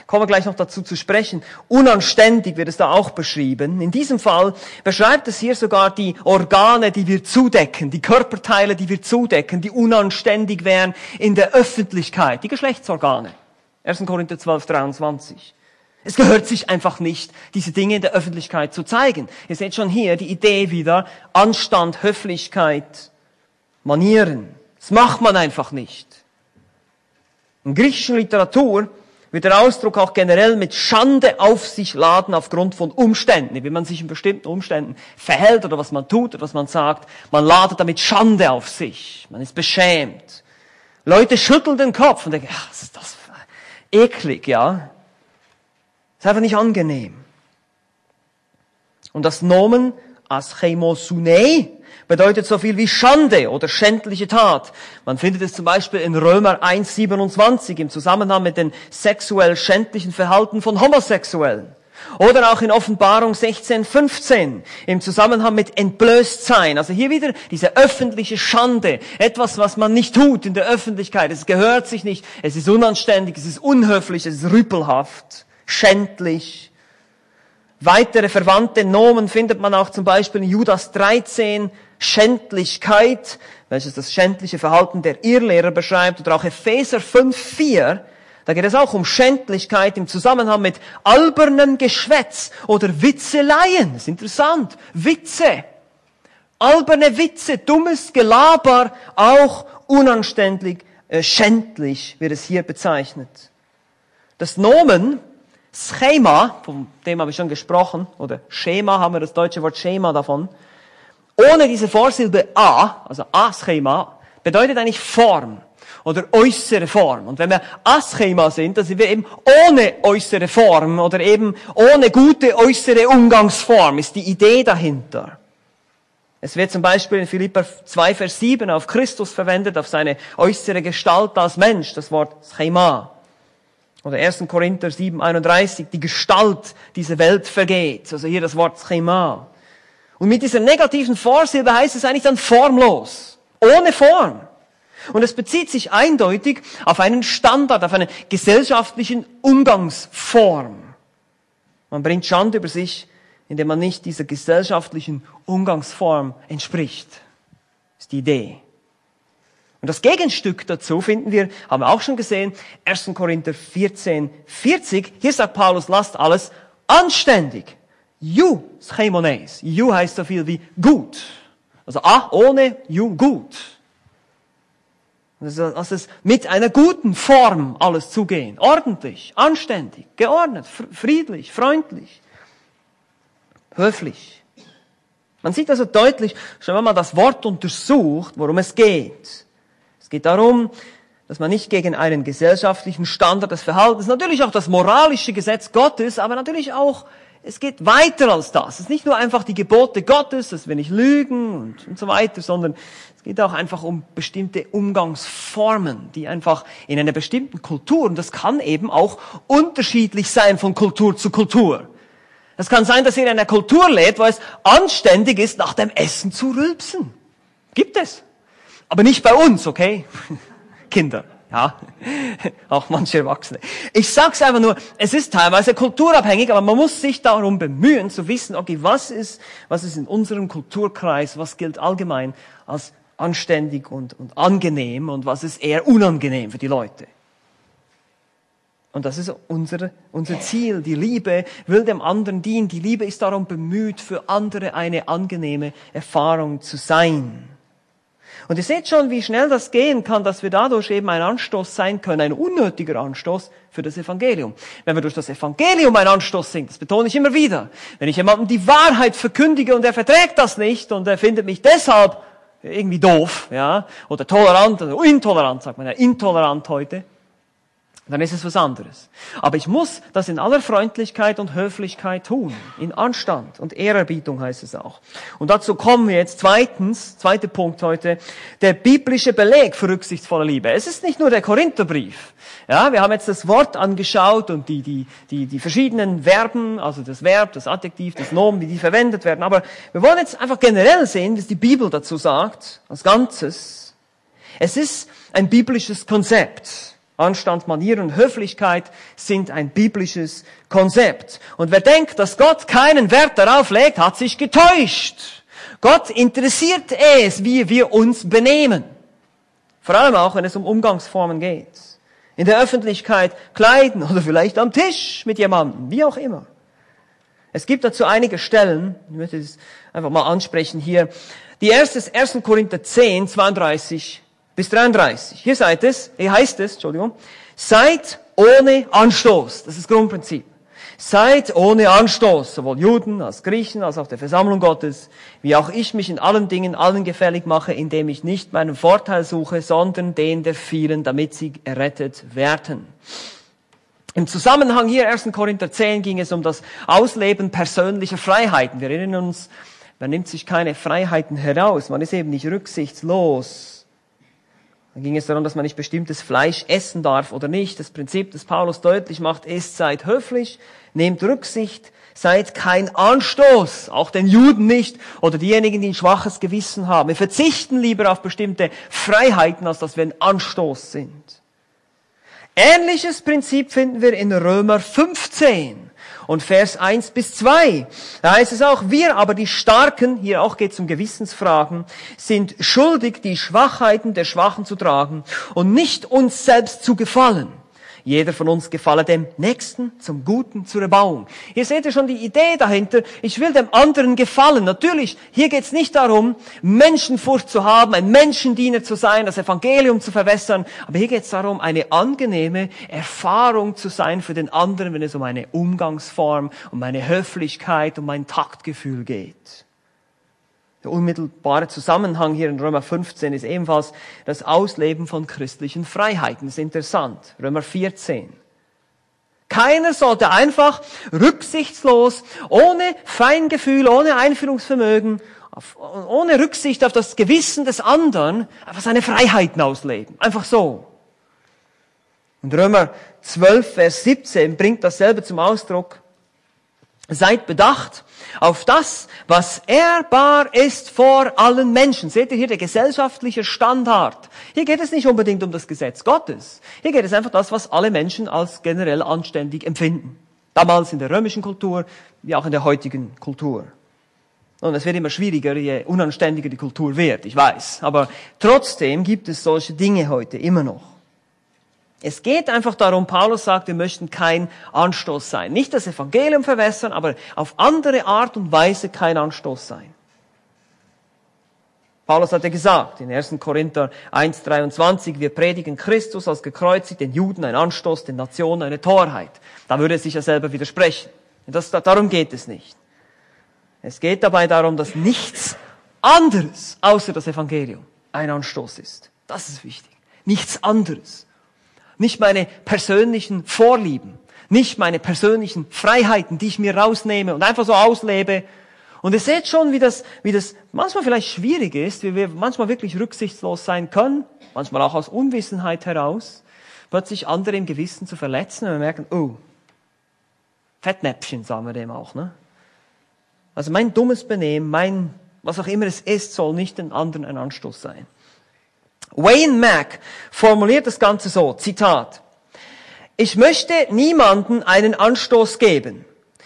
kommen wir gleich noch dazu zu sprechen. Unanständig wird es da auch beschrieben. In diesem Fall beschreibt es hier sogar die Organe, die wir zudecken, die Körperteile, die wir zudecken, die unanständig wären in der Öffentlichkeit, die Geschlechtsorgane. 1. Korinther 12, 23. Es gehört sich einfach nicht, diese Dinge in der Öffentlichkeit zu zeigen. Ihr seht schon hier die Idee wieder, Anstand, Höflichkeit, Manieren. Das macht man einfach nicht. In griechischen Literatur wird der Ausdruck auch generell mit Schande auf sich laden aufgrund von Umständen, wie man sich in bestimmten Umständen verhält oder was man tut oder was man sagt. Man ladet damit Schande auf sich. Man ist beschämt. Leute schütteln den Kopf und denken, ach, was ist das eklig, ja? Ist einfach nicht angenehm. Und das Nomen Aschemosune bedeutet so viel wie Schande oder schändliche Tat. Man findet es zum Beispiel in Römer 1,27 im Zusammenhang mit den sexuell schändlichen Verhalten von Homosexuellen. Oder auch in Offenbarung 16,15 im Zusammenhang mit Entblößtsein. Also hier wieder diese öffentliche Schande. Etwas, was man nicht tut in der Öffentlichkeit. Es gehört sich nicht. Es ist unanständig. Es ist unhöflich. Es ist rüpelhaft. Schändlich. Weitere verwandte Nomen findet man auch zum Beispiel in Judas 13, Schändlichkeit, welches das schändliche Verhalten der Irrlehrer beschreibt, oder auch Epheser 5, 4, da geht es auch um Schändlichkeit im Zusammenhang mit albernem Geschwätz oder Witzeleien. Das ist interessant. Witze. Alberne Witze, dummes Gelaber, auch unanständig äh, schändlich wird es hier bezeichnet. Das Nomen Schema, von dem habe ich schon gesprochen, oder Schema haben wir das deutsche Wort Schema davon, ohne diese Vorsilbe a, also a-Schema, bedeutet eigentlich Form oder äußere Form. Und wenn wir Aschema sind, dann sind wir eben ohne äußere Form oder eben ohne gute äußere Umgangsform, ist die Idee dahinter. Es wird zum Beispiel in Philippa 2, Vers 7 auf Christus verwendet, auf seine äußere Gestalt als Mensch, das Wort Schema. Oder 1. Korinther 7, 31, die Gestalt dieser Welt vergeht. Also hier das Wort Schema. Und mit dieser negativen Vorsilbe heißt es eigentlich dann formlos. Ohne Form. Und es bezieht sich eindeutig auf einen Standard, auf eine gesellschaftlichen Umgangsform. Man bringt Schande über sich, indem man nicht dieser gesellschaftlichen Umgangsform entspricht. Das ist die Idee. Und das Gegenstück dazu finden wir, haben wir auch schon gesehen, 1. Korinther 14, 40. Hier sagt Paulus, lasst alles anständig. You, schemones. You heißt so viel wie gut. Also A ohne, you gut. Also, dass es mit einer guten Form alles zugehen. Ordentlich, anständig, geordnet, friedlich, freundlich, höflich. Man sieht also deutlich, schon wenn man das Wort untersucht, worum es geht. Es geht darum, dass man nicht gegen einen gesellschaftlichen Standard des Verhaltens, natürlich auch das moralische Gesetz Gottes, aber natürlich auch es geht weiter als das. Es ist nicht nur einfach die Gebote Gottes, dass wir nicht lügen und, und so weiter, sondern es geht auch einfach um bestimmte Umgangsformen, die einfach in einer bestimmten Kultur, und das kann eben auch unterschiedlich sein von Kultur zu Kultur. Es kann sein, dass ihr in einer Kultur lebt, wo es anständig ist, nach dem Essen zu rülpsen. Gibt es. Aber nicht bei uns, okay? Kinder. Ja, auch manche Erwachsene. Ich sag's einfach nur, es ist teilweise kulturabhängig, aber man muss sich darum bemühen zu wissen, okay, was ist, was ist in unserem Kulturkreis, was gilt allgemein als anständig und, und angenehm und was ist eher unangenehm für die Leute. Und das ist unser, unser Ziel. Die Liebe will dem anderen dienen. Die Liebe ist darum bemüht, für andere eine angenehme Erfahrung zu sein. Und ihr seht schon, wie schnell das gehen kann, dass wir dadurch eben ein Anstoß sein können, ein unnötiger Anstoß für das Evangelium. Wenn wir durch das Evangelium ein Anstoß sind, das betone ich immer wieder, wenn ich jemandem die Wahrheit verkündige und er verträgt das nicht und er findet mich deshalb irgendwie doof, ja, oder tolerant oder intolerant, sagt man ja, intolerant heute, dann ist es was anderes. Aber ich muss das in aller Freundlichkeit und Höflichkeit tun, in Anstand und Ehrerbietung heißt es auch. Und dazu kommen wir jetzt zweitens, zweiter Punkt heute, der biblische Beleg für rücksichtsvolle Liebe. Es ist nicht nur der Korintherbrief. Ja, wir haben jetzt das Wort angeschaut und die, die, die, die verschiedenen Verben, also das Verb, das Adjektiv, das Nomen, wie die verwendet werden. Aber wir wollen jetzt einfach generell sehen, was die Bibel dazu sagt, als Ganzes. Es ist ein biblisches Konzept. Anstand, Manier und Höflichkeit sind ein biblisches Konzept. Und wer denkt, dass Gott keinen Wert darauf legt, hat sich getäuscht. Gott interessiert es, wie wir uns benehmen. Vor allem auch, wenn es um Umgangsformen geht. In der Öffentlichkeit kleiden oder vielleicht am Tisch mit jemandem, wie auch immer. Es gibt dazu einige Stellen, ich möchte es einfach mal ansprechen hier. Die erste ist 1. Korinther 10, 32 bis 33. Hier seid es, hier heißt es, Entschuldigung, seid ohne Anstoß. Das ist das Grundprinzip. Seid ohne Anstoß, sowohl Juden als Griechen als auch der Versammlung Gottes, wie auch ich mich in allen Dingen allen gefällig mache, indem ich nicht meinen Vorteil suche, sondern den der vielen, damit sie errettet werden. Im Zusammenhang hier 1. Korinther 10 ging es um das Ausleben persönlicher Freiheiten. Wir erinnern uns, man nimmt sich keine Freiheiten heraus, man ist eben nicht rücksichtslos. Dann ging es darum, dass man nicht bestimmtes Fleisch essen darf oder nicht. Das Prinzip, das Paulus deutlich macht, ist, seid höflich, nehmt Rücksicht, seid kein Anstoß, auch den Juden nicht oder diejenigen, die ein schwaches Gewissen haben. Wir verzichten lieber auf bestimmte Freiheiten, als dass wir ein Anstoß sind. Ähnliches Prinzip finden wir in Römer 15 und Vers 1 bis 2. Da heißt es auch, wir aber die Starken, hier auch geht es um Gewissensfragen, sind schuldig, die Schwachheiten der Schwachen zu tragen und nicht uns selbst zu gefallen. Jeder von uns gefalle dem Nächsten zum Guten zur Erbauung. Hier seht ihr schon die Idee dahinter. Ich will dem anderen gefallen. Natürlich, hier geht es nicht darum, Menschenfurcht zu haben, ein Menschendiener zu sein, das Evangelium zu verwässern. Aber hier geht es darum, eine angenehme Erfahrung zu sein für den anderen, wenn es um eine Umgangsform, um eine Höflichkeit, um ein Taktgefühl geht. Der unmittelbare Zusammenhang hier in Römer 15 ist ebenfalls das Ausleben von christlichen Freiheiten. Das ist interessant. Römer 14. Keiner sollte einfach rücksichtslos, ohne Feingefühl, ohne Einfühlungsvermögen, ohne Rücksicht auf das Gewissen des anderen, einfach seine Freiheiten ausleben. Einfach so. Und Römer 12, Vers 17 bringt dasselbe zum Ausdruck. Seid bedacht auf das, was ehrbar ist vor allen Menschen. Seht ihr hier der gesellschaftliche Standard? Hier geht es nicht unbedingt um das Gesetz Gottes. Hier geht es einfach das, was alle Menschen als generell anständig empfinden. Damals in der römischen Kultur, wie auch in der heutigen Kultur. Und es wird immer schwieriger, je unanständiger die Kultur wird, ich weiß. Aber trotzdem gibt es solche Dinge heute immer noch. Es geht einfach darum, Paulus sagt, wir möchten kein Anstoß sein. Nicht das Evangelium verwässern, aber auf andere Art und Weise kein Anstoß sein. Paulus hat ja gesagt in 1. Korinther 1.23, wir predigen Christus als gekreuzigt, den Juden ein Anstoß, den Nationen eine Torheit. Da würde er sich ja selber widersprechen. Das, darum geht es nicht. Es geht dabei darum, dass nichts anderes außer das Evangelium ein Anstoß ist. Das ist wichtig. Nichts anderes nicht meine persönlichen Vorlieben, nicht meine persönlichen Freiheiten, die ich mir rausnehme und einfach so auslebe. Und ihr seht schon, wie das, wie das manchmal vielleicht schwierig ist, wie wir manchmal wirklich rücksichtslos sein können, manchmal auch aus Unwissenheit heraus, plötzlich andere im Gewissen zu verletzen und wir merken, oh, Fettnäpfchen sagen wir dem auch, ne? Also mein dummes Benehmen, mein, was auch immer es ist, soll nicht den anderen ein Anstoß sein. Wayne Mack formuliert das Ganze so, Zitat. Ich möchte niemanden einen Anstoß geben.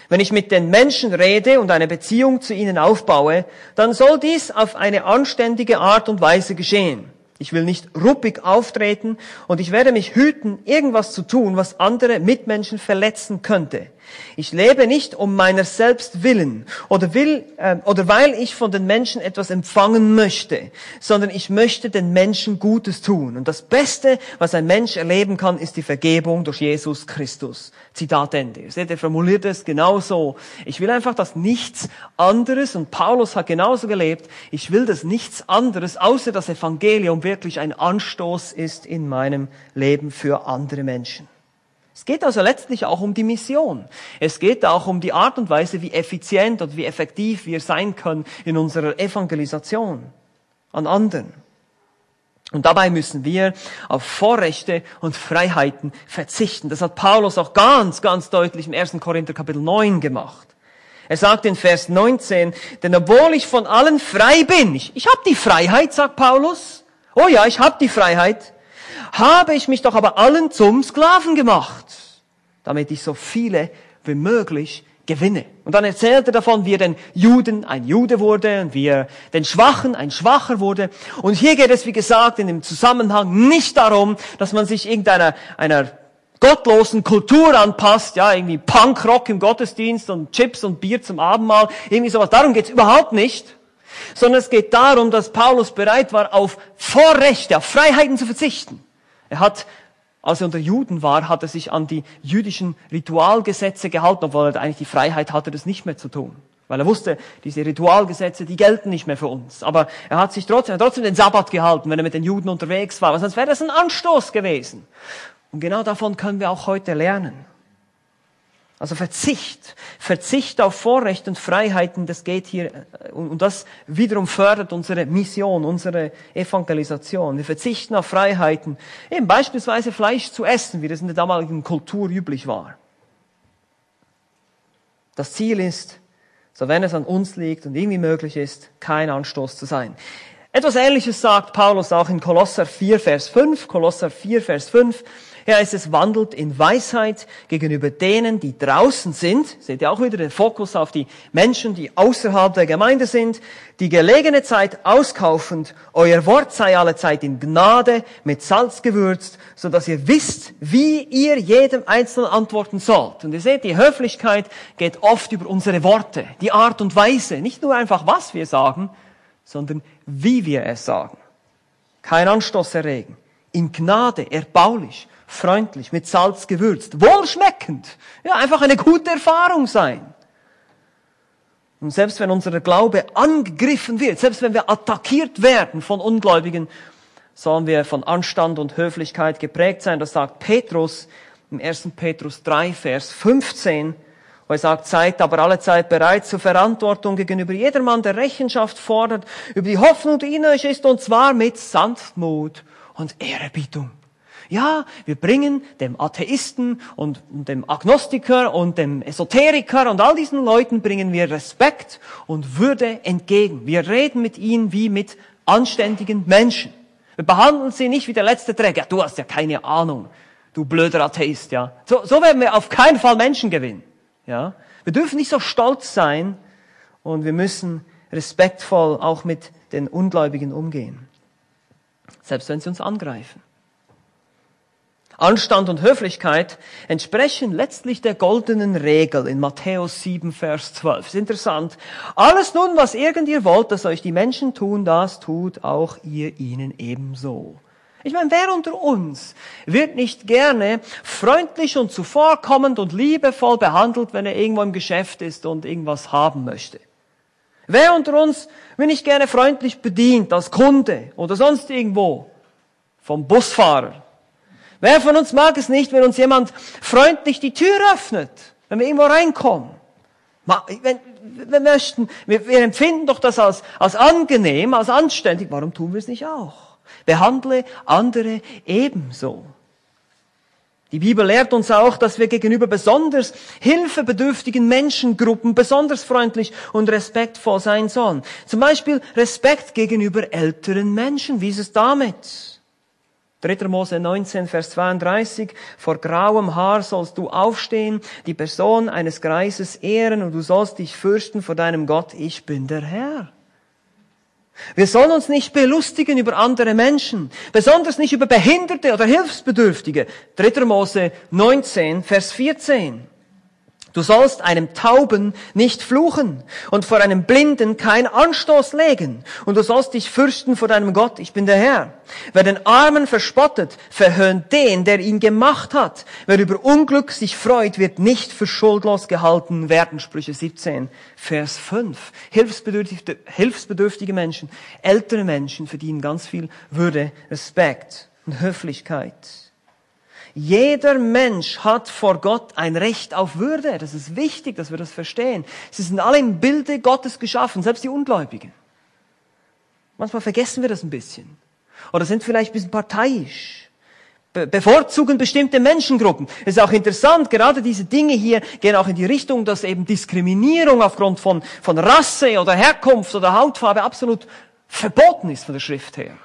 Wenn ich mit den Menschen rede und eine Beziehung zu ihnen aufbaue, dann soll dies auf eine anständige Art und Weise geschehen. Ich will nicht ruppig auftreten und ich werde mich hüten, irgendwas zu tun, was andere Mitmenschen verletzen könnte. Ich lebe nicht um meiner selbst willen oder will äh, oder weil ich von den Menschen etwas empfangen möchte, sondern ich möchte den Menschen Gutes tun. Und das Beste, was ein Mensch erleben kann, ist die Vergebung durch Jesus Christus. Zitat Ende. Ihr seht, er formuliert es genauso. Ich will einfach, dass nichts anderes, und Paulus hat genauso gelebt, ich will, dass nichts anderes außer das Evangelium wirklich ein Anstoß ist in meinem Leben für andere Menschen. Es geht also letztlich auch um die Mission. Es geht auch um die Art und Weise, wie effizient und wie effektiv wir sein können in unserer Evangelisation an anderen. Und dabei müssen wir auf Vorrechte und Freiheiten verzichten. Das hat Paulus auch ganz, ganz deutlich im 1. Korinther Kapitel 9 gemacht. Er sagt in Vers 19, denn obwohl ich von allen frei bin, ich, ich habe die Freiheit, sagt Paulus. Oh ja, ich habe die Freiheit habe ich mich doch aber allen zum Sklaven gemacht, damit ich so viele wie möglich gewinne. Und dann erzählt er davon, wie er den Juden ein Jude wurde und wie er den Schwachen ein Schwacher wurde. Und hier geht es, wie gesagt, in dem Zusammenhang nicht darum, dass man sich irgendeiner einer gottlosen Kultur anpasst, ja, irgendwie Punkrock im Gottesdienst und Chips und Bier zum Abendmahl, irgendwie sowas. Darum geht's überhaupt nicht. Sondern es geht darum, dass Paulus bereit war, auf Vorrechte, auf Freiheiten zu verzichten. Er hat, als er unter Juden war, hat er sich an die jüdischen Ritualgesetze gehalten, obwohl er eigentlich die Freiheit hatte, das nicht mehr zu tun. Weil er wusste, diese Ritualgesetze, die gelten nicht mehr für uns. Aber er hat sich trotzdem, hat trotzdem den Sabbat gehalten, wenn er mit den Juden unterwegs war. Sonst wäre das ein Anstoß gewesen. Und genau davon können wir auch heute lernen. Also Verzicht, Verzicht auf Vorrechte und Freiheiten, das geht hier, äh, und das wiederum fördert unsere Mission, unsere Evangelisation. Wir verzichten auf Freiheiten, eben beispielsweise Fleisch zu essen, wie das in der damaligen Kultur üblich war. Das Ziel ist, so wenn es an uns liegt und irgendwie möglich ist, kein Anstoß zu sein. Etwas Ähnliches sagt Paulus auch in Kolosser 4, Vers 5. Kolosser 4, Vers 5. Ja, es ist, wandelt in Weisheit gegenüber denen, die draußen sind. Seht ihr auch wieder den Fokus auf die Menschen, die außerhalb der Gemeinde sind, die gelegene Zeit auskaufend. Euer Wort sei alle Zeit in Gnade, mit Salz gewürzt, so dass ihr wisst, wie ihr jedem Einzelnen antworten sollt. Und ihr seht, die Höflichkeit geht oft über unsere Worte, die Art und Weise. Nicht nur einfach, was wir sagen, sondern wie wir es sagen. Kein Anstoß erregen. In Gnade, erbaulich, freundlich, mit Salz gewürzt, wohlschmeckend. Ja, einfach eine gute Erfahrung sein. Und selbst wenn unser Glaube angegriffen wird, selbst wenn wir attackiert werden von Ungläubigen, sollen wir von Anstand und Höflichkeit geprägt sein. Das sagt Petrus im 1. Petrus 3, Vers 15, wo er sagt, seid aber alle Zeit bereit zur Verantwortung gegenüber jedermann, der Rechenschaft fordert über die Hoffnung, die in euch ist, und zwar mit Sanftmut und Ehrerbietung. Ja, wir bringen dem Atheisten und dem Agnostiker und dem Esoteriker und all diesen Leuten bringen wir Respekt und Würde entgegen. Wir reden mit ihnen wie mit anständigen Menschen. Wir behandeln sie nicht wie der letzte Träger. Du hast ja keine Ahnung, du blöder Atheist, ja. So, so werden wir auf keinen Fall Menschen gewinnen, ja. Wir dürfen nicht so stolz sein und wir müssen respektvoll auch mit den Ungläubigen umgehen. Selbst wenn sie uns angreifen. Anstand und Höflichkeit entsprechen letztlich der goldenen Regel in Matthäus 7, Vers 12. ist interessant. Alles nun, was irgend ihr wollt, dass euch die Menschen tun, das tut auch ihr ihnen ebenso. Ich meine, wer unter uns wird nicht gerne freundlich und zuvorkommend und liebevoll behandelt, wenn er irgendwo im Geschäft ist und irgendwas haben möchte? Wer unter uns wird nicht gerne freundlich bedient als Kunde oder sonst irgendwo vom Busfahrer? Wer von uns mag es nicht, wenn uns jemand freundlich die Tür öffnet, wenn wir irgendwo reinkommen? Wenn, wir möchten, wir, wir empfinden doch das als, als angenehm, als anständig. Warum tun wir es nicht auch? Behandle andere ebenso. Die Bibel lehrt uns auch, dass wir gegenüber besonders hilfebedürftigen Menschengruppen besonders freundlich und respektvoll sein sollen. Zum Beispiel Respekt gegenüber älteren Menschen. Wie ist es damit? 3. Mose 19, Vers 32. Vor grauem Haar sollst du aufstehen, die Person eines Greises ehren und du sollst dich fürchten vor deinem Gott. Ich bin der Herr. Wir sollen uns nicht belustigen über andere Menschen, besonders nicht über Behinderte oder Hilfsbedürftige. 3. Mose 19, Vers 14. Du sollst einem Tauben nicht fluchen und vor einem Blinden kein Anstoß legen. Und du sollst dich fürchten vor deinem Gott, ich bin der Herr. Wer den Armen verspottet, verhöhnt den, der ihn gemacht hat. Wer über Unglück sich freut, wird nicht für schuldlos gehalten werden. Sprüche 17, Vers 5. Hilfsbedürftige, hilfsbedürftige Menschen, ältere Menschen verdienen ganz viel Würde, Respekt und Höflichkeit. Jeder Mensch hat vor Gott ein Recht auf Würde. Das ist wichtig, dass wir das verstehen. Sie sind alle im Bilde Gottes geschaffen, selbst die Ungläubigen. Manchmal vergessen wir das ein bisschen. Oder sind vielleicht ein bisschen parteiisch. Be bevorzugen bestimmte Menschengruppen. Es ist auch interessant, gerade diese Dinge hier gehen auch in die Richtung, dass eben Diskriminierung aufgrund von, von Rasse oder Herkunft oder Hautfarbe absolut verboten ist von der Schrift her.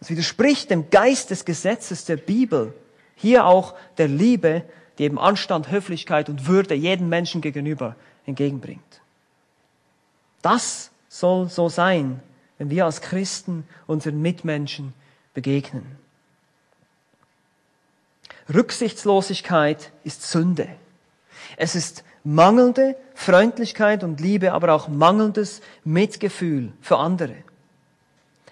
Es widerspricht dem Geist des Gesetzes der Bibel. Hier auch der Liebe, die eben Anstand, Höflichkeit und Würde jedem Menschen gegenüber entgegenbringt. Das soll so sein, wenn wir als Christen unseren Mitmenschen begegnen. Rücksichtslosigkeit ist Sünde. Es ist mangelnde Freundlichkeit und Liebe, aber auch mangelndes Mitgefühl für andere.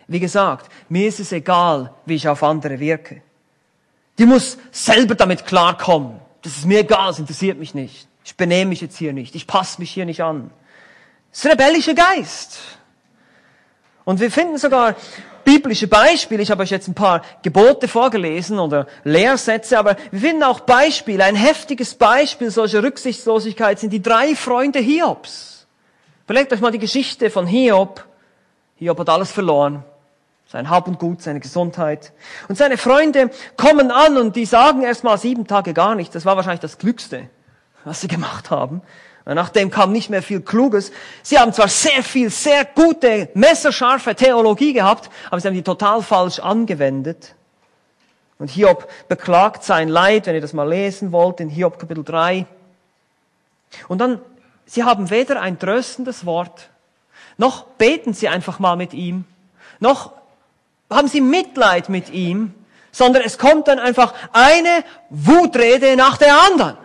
Wie gesagt, mir ist es egal, wie ich auf andere wirke. Die muss selber damit klarkommen. Das ist mir egal, es interessiert mich nicht. Ich benehme mich jetzt hier nicht. Ich passe mich hier nicht an. Das ist rebellischer Geist. Und wir finden sogar biblische Beispiele. Ich habe euch jetzt ein paar Gebote vorgelesen oder Lehrsätze, aber wir finden auch Beispiele. Ein heftiges Beispiel solcher Rücksichtslosigkeit sind die drei Freunde Hiobs. Überlegt euch mal die Geschichte von Hiob. Hiob hat alles verloren sein Hab und Gut, seine Gesundheit. Und seine Freunde kommen an und die sagen erstmal sieben Tage gar nichts. Das war wahrscheinlich das Klügste, was sie gemacht haben. Nachdem kam nicht mehr viel Kluges. Sie haben zwar sehr viel, sehr gute, messerscharfe Theologie gehabt, aber sie haben die total falsch angewendet. Und Hiob beklagt sein Leid, wenn ihr das mal lesen wollt, in Hiob Kapitel 3. Und dann, sie haben weder ein tröstendes Wort, noch beten sie einfach mal mit ihm, noch haben sie Mitleid mit ihm, sondern es kommt dann einfach eine Wutrede nach der anderen.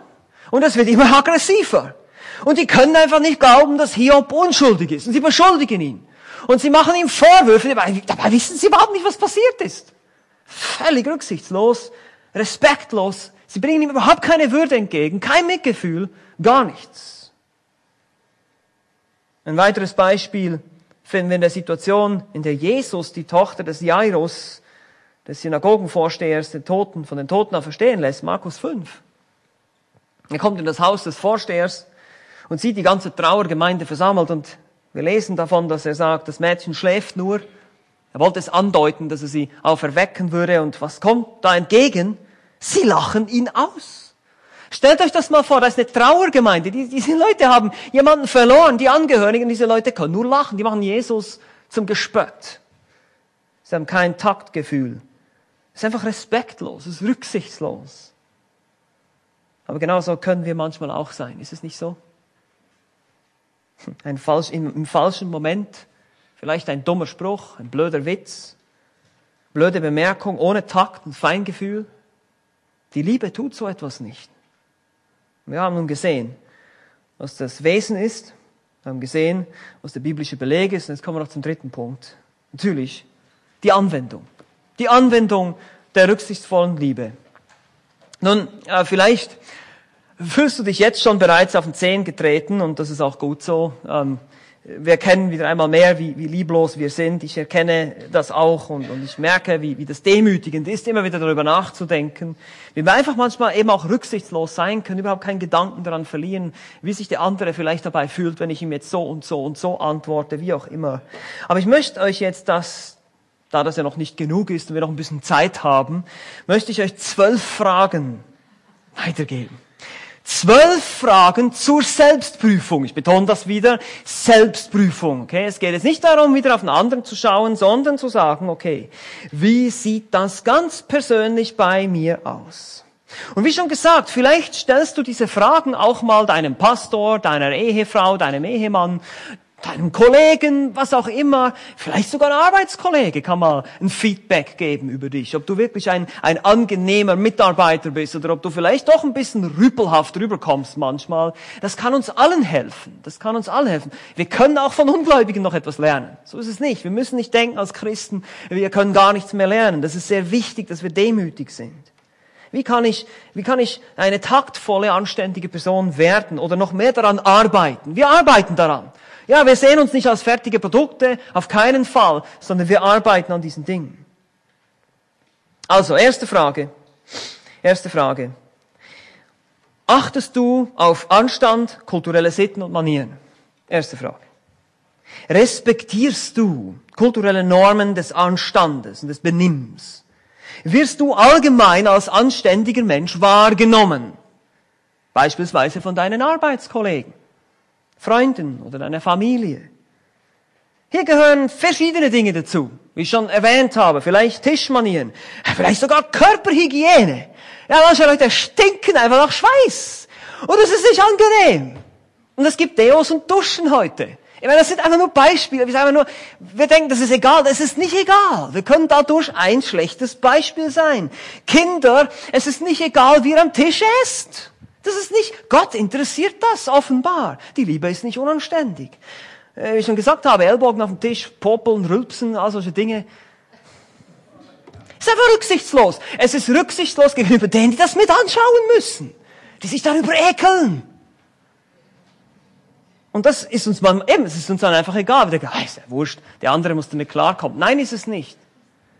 Und es wird immer aggressiver. Und die können einfach nicht glauben, dass Hiob unschuldig ist. Und sie beschuldigen ihn. Und sie machen ihm Vorwürfe, dabei, wissen sie überhaupt nicht, was passiert ist. Völlig rücksichtslos, respektlos. Sie bringen ihm überhaupt keine Würde entgegen, kein Mitgefühl, gar nichts. Ein weiteres Beispiel finden wir in der Situation, in der Jesus die Tochter des Jairus, des Synagogenvorstehers, den Toten, von den Toten verstehen lässt, Markus 5. Er kommt in das Haus des Vorstehers und sieht die ganze Trauergemeinde versammelt und wir lesen davon, dass er sagt, das Mädchen schläft nur. Er wollte es andeuten, dass er sie auferwecken würde und was kommt da entgegen? Sie lachen ihn aus. Stellt euch das mal vor, da ist eine Trauergemeinde. Die, diese Leute haben jemanden verloren, die Angehörigen diese Leute können nur lachen. Die machen Jesus zum Gespött. Sie haben kein Taktgefühl. Es ist einfach respektlos, es ist rücksichtslos. Aber genauso können wir manchmal auch sein. Ist es nicht so? Ein falsch, im, im falschen Moment, vielleicht ein dummer Spruch, ein blöder Witz, blöde Bemerkung ohne Takt und Feingefühl. Die Liebe tut so etwas nicht. Wir haben nun gesehen, was das Wesen ist. Wir haben gesehen, was der biblische Beleg ist. Und jetzt kommen wir noch zum dritten Punkt. Natürlich, die Anwendung. Die Anwendung der rücksichtsvollen Liebe. Nun, äh, vielleicht fühlst du dich jetzt schon bereits auf den Zehen getreten und das ist auch gut so. Ähm, wir erkennen wieder einmal mehr, wie, wie lieblos wir sind. Ich erkenne das auch und, und ich merke, wie, wie das demütigend ist, immer wieder darüber nachzudenken. Wie wir einfach manchmal eben auch rücksichtslos sein können, überhaupt keinen Gedanken daran verlieren, wie sich der andere vielleicht dabei fühlt, wenn ich ihm jetzt so und so und so antworte, wie auch immer. Aber ich möchte euch jetzt das, da das ja noch nicht genug ist und wir noch ein bisschen Zeit haben, möchte ich euch zwölf Fragen weitergeben. Zwölf Fragen zur Selbstprüfung. Ich betone das wieder. Selbstprüfung. Okay? Es geht jetzt nicht darum, wieder auf den anderen zu schauen, sondern zu sagen, okay, wie sieht das ganz persönlich bei mir aus? Und wie schon gesagt, vielleicht stellst du diese Fragen auch mal deinem Pastor, deiner Ehefrau, deinem Ehemann, deinem Kollegen, was auch immer, vielleicht sogar ein Arbeitskollege kann mal ein Feedback geben über dich, ob du wirklich ein, ein angenehmer Mitarbeiter bist oder ob du vielleicht doch ein bisschen rüpelhaft rüberkommst manchmal. Das kann uns allen helfen. Das kann uns allen helfen. Wir können auch von Ungläubigen noch etwas lernen. So ist es nicht. Wir müssen nicht denken als Christen, wir können gar nichts mehr lernen. Das ist sehr wichtig, dass wir demütig sind. Wie kann ich, wie kann ich eine taktvolle, anständige Person werden oder noch mehr daran arbeiten? Wir arbeiten daran. Ja, wir sehen uns nicht als fertige Produkte, auf keinen Fall, sondern wir arbeiten an diesen Dingen. Also, erste Frage. Erste Frage. Achtest du auf Anstand, kulturelle Sitten und Manieren? Erste Frage. Respektierst du kulturelle Normen des Anstandes und des Benimms? Wirst du allgemein als anständiger Mensch wahrgenommen? Beispielsweise von deinen Arbeitskollegen. Freunden oder deiner Familie. Hier gehören verschiedene Dinge dazu, wie ich schon erwähnt habe. Vielleicht Tischmanieren, vielleicht sogar Körperhygiene. Ja, manche Leute stinken einfach nach Schweiß. Und es ist nicht angenehm. Und es gibt Deos und Duschen heute. Ich meine, das sind einfach nur Beispiele. Wir, einfach nur, wir denken, das ist egal. Das ist nicht egal. Wir können dadurch ein schlechtes Beispiel sein. Kinder, es ist nicht egal, wie ihr am Tisch esst. Das ist nicht, Gott interessiert das offenbar. Die Liebe ist nicht unanständig. Äh, wie ich schon gesagt habe, Ellbogen auf dem Tisch, popeln, rülpsen, all solche Dinge. Es ist einfach rücksichtslos. Es ist rücksichtslos gegenüber denen, die das mit anschauen müssen. Die sich darüber ekeln. Und das ist uns mal, eben, es ist uns dann einfach egal. Wir denken, ah, ist ja wurscht, der andere muss damit klarkommen. Nein, ist es nicht.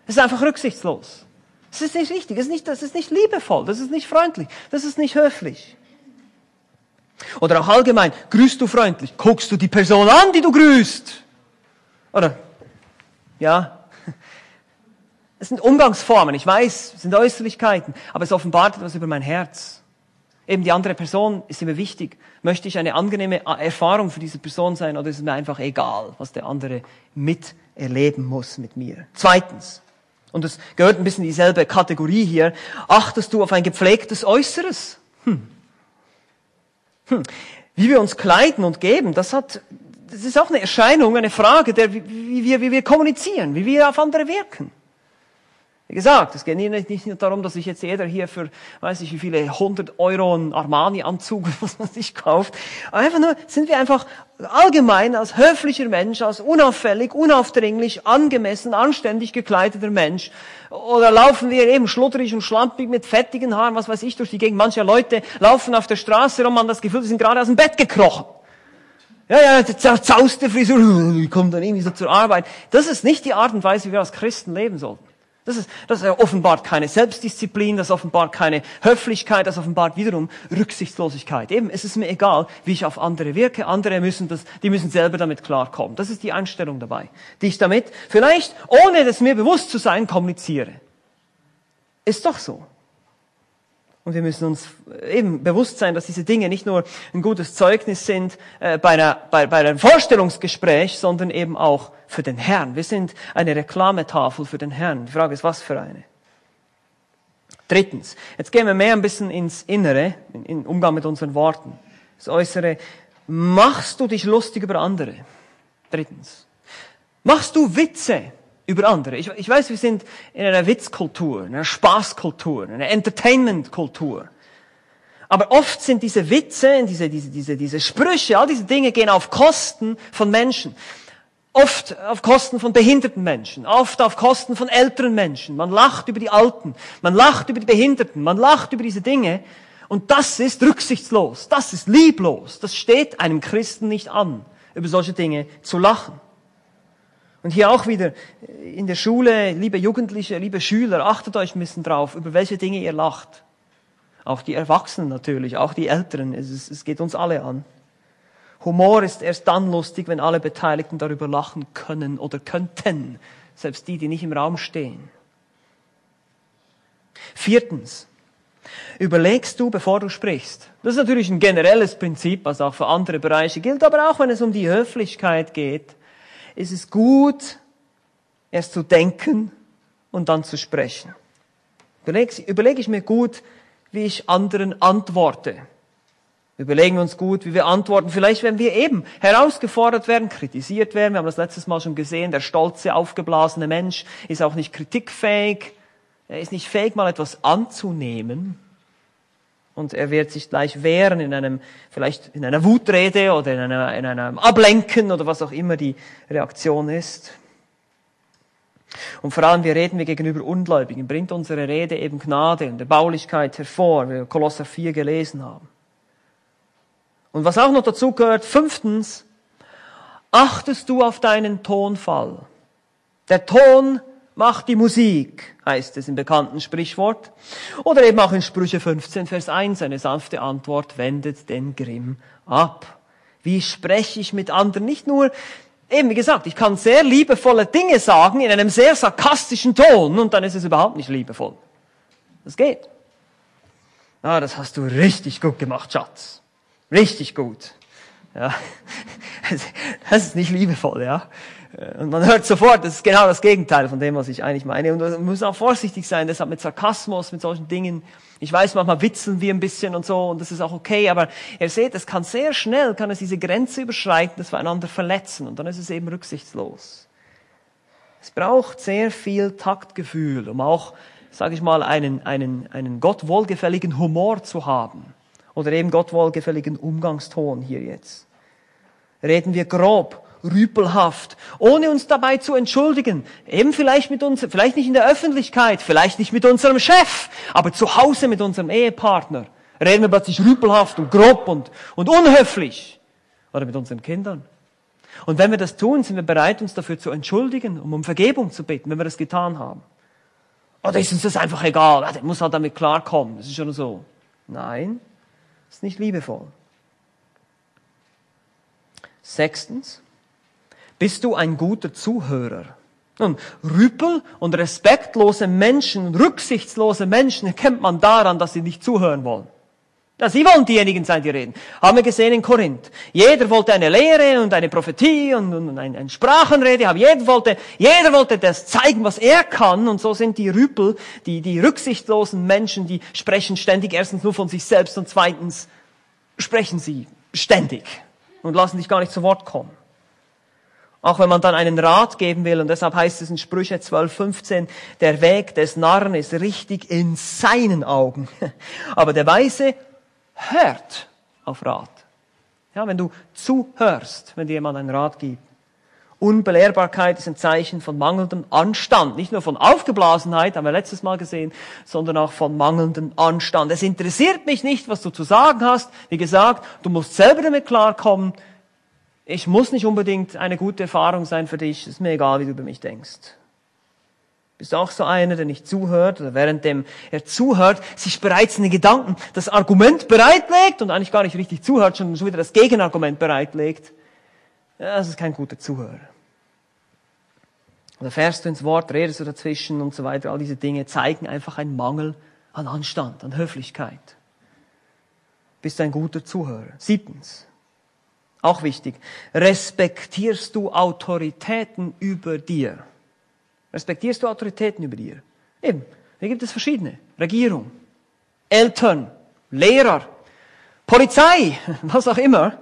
Es ist einfach rücksichtslos. Das ist nicht richtig, das ist nicht, das ist nicht liebevoll, das ist nicht freundlich, das ist nicht höflich. Oder auch allgemein, grüßt du freundlich, guckst du die Person an, die du grüßt. Oder, ja, es sind Umgangsformen, ich weiß, es sind Äußerlichkeiten, aber es offenbart etwas über mein Herz. Eben die andere Person ist immer wichtig. Möchte ich eine angenehme Erfahrung für diese Person sein oder ist es mir einfach egal, was der andere miterleben muss mit mir? Zweitens, Und es gehört ein bisschen in dieselbe Kategorie hier. Achtest du auf ein gepflegtes Äußeres? Hm. Hm. Wie wir uns kleiden und geben, das hat, das ist auch eine Erscheinung, eine Frage, der, wie, wir, wie wir kommunizieren, wie wir auf andere wirken. Wie gesagt, es geht nicht nur darum, dass sich jetzt jeder hier für, weiß ich wie viele, 100 Euro einen Armani-Anzug, was man sich kauft. Aber einfach nur, sind wir einfach allgemein als höflicher Mensch, als unauffällig, unaufdringlich, angemessen, anständig gekleideter Mensch. Oder laufen wir eben schludrig und schlampig mit fettigen Haaren, was weiß ich, durch die Gegend. Manche Leute laufen auf der Straße rum, man das Gefühl, sie sind gerade aus dem Bett gekrochen. Ja, ja, zerzauste Frisur, kommt dann irgendwie so zur Arbeit. Das ist nicht die Art und Weise, wie wir als Christen leben sollten. Das, ist, das offenbart keine Selbstdisziplin, das offenbart keine Höflichkeit, das offenbart wiederum Rücksichtslosigkeit. Eben, es ist mir egal, wie ich auf andere wirke. Andere müssen das, die müssen selber damit klarkommen. Das ist die Einstellung dabei, die ich damit vielleicht, ohne es mir bewusst zu sein, kommuniziere. Ist doch so. Und wir müssen uns eben bewusst sein, dass diese Dinge nicht nur ein gutes Zeugnis sind äh, bei, einer, bei, bei einem Vorstellungsgespräch, sondern eben auch für den Herrn. Wir sind eine Reklametafel für den Herrn. Die Frage ist, was für eine? Drittens, jetzt gehen wir mehr ein bisschen ins Innere, in, in Umgang mit unseren Worten. Das Äußere, machst du dich lustig über andere? Drittens, machst du Witze über andere. Ich, ich weiß, wir sind in einer Witzkultur, in einer Spaßkultur, in einer Entertainmentkultur. Aber oft sind diese Witze, diese, diese, diese, diese Sprüche, all diese Dinge gehen auf Kosten von Menschen. Oft auf Kosten von behinderten Menschen, oft auf Kosten von älteren Menschen. Man lacht über die Alten, man lacht über die Behinderten, man lacht über diese Dinge. Und das ist rücksichtslos, das ist lieblos, das steht einem Christen nicht an, über solche Dinge zu lachen. Und hier auch wieder in der Schule, liebe Jugendliche, liebe Schüler, achtet euch ein bisschen drauf, über welche Dinge ihr lacht. Auch die Erwachsenen natürlich, auch die Älteren, es, es geht uns alle an. Humor ist erst dann lustig, wenn alle Beteiligten darüber lachen können oder könnten, selbst die, die nicht im Raum stehen. Viertens, überlegst du, bevor du sprichst. Das ist natürlich ein generelles Prinzip, was auch für andere Bereiche gilt, aber auch wenn es um die Höflichkeit geht, ist es gut, erst zu denken und dann zu sprechen. Überlege, überlege ich mir gut, wie ich anderen antworte. Überlegen wir uns gut, wie wir antworten. Vielleicht, wenn wir eben herausgefordert werden, kritisiert werden. Wir haben das letztes Mal schon gesehen. Der stolze, aufgeblasene Mensch ist auch nicht kritikfähig. Er ist nicht fähig, mal etwas anzunehmen. Und er wird sich gleich wehren in einem, vielleicht in einer Wutrede oder in, einer, in einem Ablenken oder was auch immer die Reaktion ist. Und vor allem, wie reden wir gegenüber Ungläubigen? Bringt unsere Rede eben Gnade und Erbaulichkeit hervor, wie wir Kolosser 4 gelesen haben. Und was auch noch dazu gehört, fünftens, achtest du auf deinen Tonfall. Der Ton macht die Musik, heißt es im bekannten Sprichwort. Oder eben auch in Sprüche 15, Vers 1, eine sanfte Antwort wendet den Grimm ab. Wie spreche ich mit anderen? Nicht nur, eben wie gesagt, ich kann sehr liebevolle Dinge sagen in einem sehr sarkastischen Ton und dann ist es überhaupt nicht liebevoll. Das geht. Ah, das hast du richtig gut gemacht, Schatz. Richtig gut. Ja. Das ist nicht liebevoll, ja. Und man hört sofort, das ist genau das Gegenteil von dem, was ich eigentlich meine. Und man muss auch vorsichtig sein, deshalb mit Sarkasmus, mit solchen Dingen. Ich weiß, manchmal witzeln wir ein bisschen und so, und das ist auch okay, aber ihr seht, es kann sehr schnell, kann es diese Grenze überschreiten, dass wir einander verletzen, und dann ist es eben rücksichtslos. Es braucht sehr viel Taktgefühl, um auch, sage ich mal, einen, einen, einen Gott wohlgefälligen Humor zu haben. Oder eben Gott wohlgefälligen Umgangston hier jetzt. Reden wir grob, rüpelhaft, ohne uns dabei zu entschuldigen. Eben vielleicht mit uns, vielleicht nicht in der Öffentlichkeit, vielleicht nicht mit unserem Chef, aber zu Hause mit unserem Ehepartner. Reden wir plötzlich rüpelhaft und grob und, und unhöflich. Oder mit unseren Kindern. Und wenn wir das tun, sind wir bereit, uns dafür zu entschuldigen, um um Vergebung zu bitten, wenn wir das getan haben. Oder ist uns das einfach egal? Der muss halt damit klarkommen. Das ist schon so. Nein, ist nicht liebevoll. Sechstens, bist du ein guter Zuhörer? Nun, Rüpel und respektlose Menschen, rücksichtslose Menschen erkennt man daran, dass sie nicht zuhören wollen. Ja, sie wollen diejenigen sein, die reden. Haben wir gesehen in Korinth. Jeder wollte eine Lehre und eine Prophetie und, und eine, eine Sprachenrede haben. Jeder wollte, jeder wollte das zeigen, was er kann. Und so sind die Rüpel, die, die rücksichtslosen Menschen, die sprechen ständig erstens nur von sich selbst und zweitens sprechen sie ständig und lassen sich gar nicht zu Wort kommen. Auch wenn man dann einen Rat geben will, und deshalb heißt es in Sprüche 12, 15, der Weg des Narren ist richtig in seinen Augen. Aber der Weise hört auf Rat. Ja, wenn du zuhörst, wenn dir jemand einen Rat gibt. Unbelehrbarkeit ist ein Zeichen von mangelndem Anstand. Nicht nur von Aufgeblasenheit, haben wir letztes Mal gesehen, sondern auch von mangelndem Anstand. Es interessiert mich nicht, was du zu sagen hast. Wie gesagt, du musst selber damit klarkommen. Ich muss nicht unbedingt eine gute Erfahrung sein für dich. Ist mir egal, wie du über mich denkst. Bist du auch so einer, der nicht zuhört oder währenddem er zuhört, sich bereits in den Gedanken das Argument bereitlegt und eigentlich gar nicht richtig zuhört, schon wieder das Gegenargument bereitlegt? Das ist kein guter Zuhörer. Oder fährst du ins Wort, redest du dazwischen und so weiter. All diese Dinge zeigen einfach einen Mangel an Anstand, an Höflichkeit. Bist du ein guter Zuhörer. Siebtens. Auch wichtig. Respektierst du Autoritäten über dir? Respektierst du Autoritäten über dir? Eben, hier gibt es verschiedene. Regierung, Eltern, Lehrer, Polizei, was auch immer.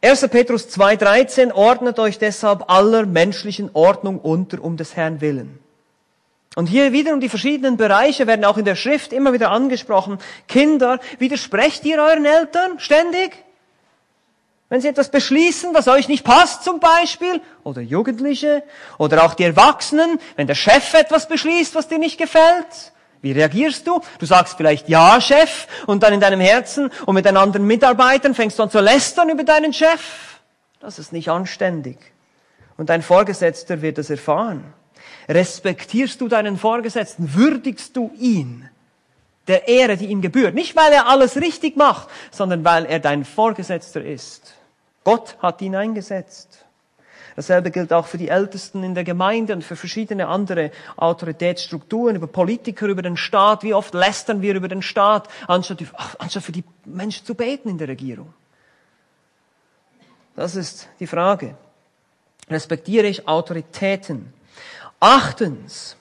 1. Petrus 2.13 ordnet euch deshalb aller menschlichen Ordnung unter um des Herrn willen. Und hier wieder um die verschiedenen Bereiche werden auch in der Schrift immer wieder angesprochen. Kinder, widersprecht ihr euren Eltern ständig? Wenn sie etwas beschließen, was euch nicht passt zum Beispiel, oder Jugendliche, oder auch die Erwachsenen, wenn der Chef etwas beschließt, was dir nicht gefällt, wie reagierst du? Du sagst vielleicht Ja, Chef, und dann in deinem Herzen und mit deinen anderen Mitarbeitern fängst du an zu lästern über deinen Chef. Das ist nicht anständig. Und dein Vorgesetzter wird es erfahren. Respektierst du deinen Vorgesetzten? Würdigst du ihn? Der Ehre, die ihm gebührt. Nicht, weil er alles richtig macht, sondern weil er dein Vorgesetzter ist. Gott hat ihn eingesetzt. Dasselbe gilt auch für die Ältesten in der Gemeinde und für verschiedene andere Autoritätsstrukturen, über Politiker, über den Staat. Wie oft lästern wir über den Staat, anstatt, anstatt für die Menschen zu beten in der Regierung? Das ist die Frage. Respektiere ich Autoritäten? Achtens.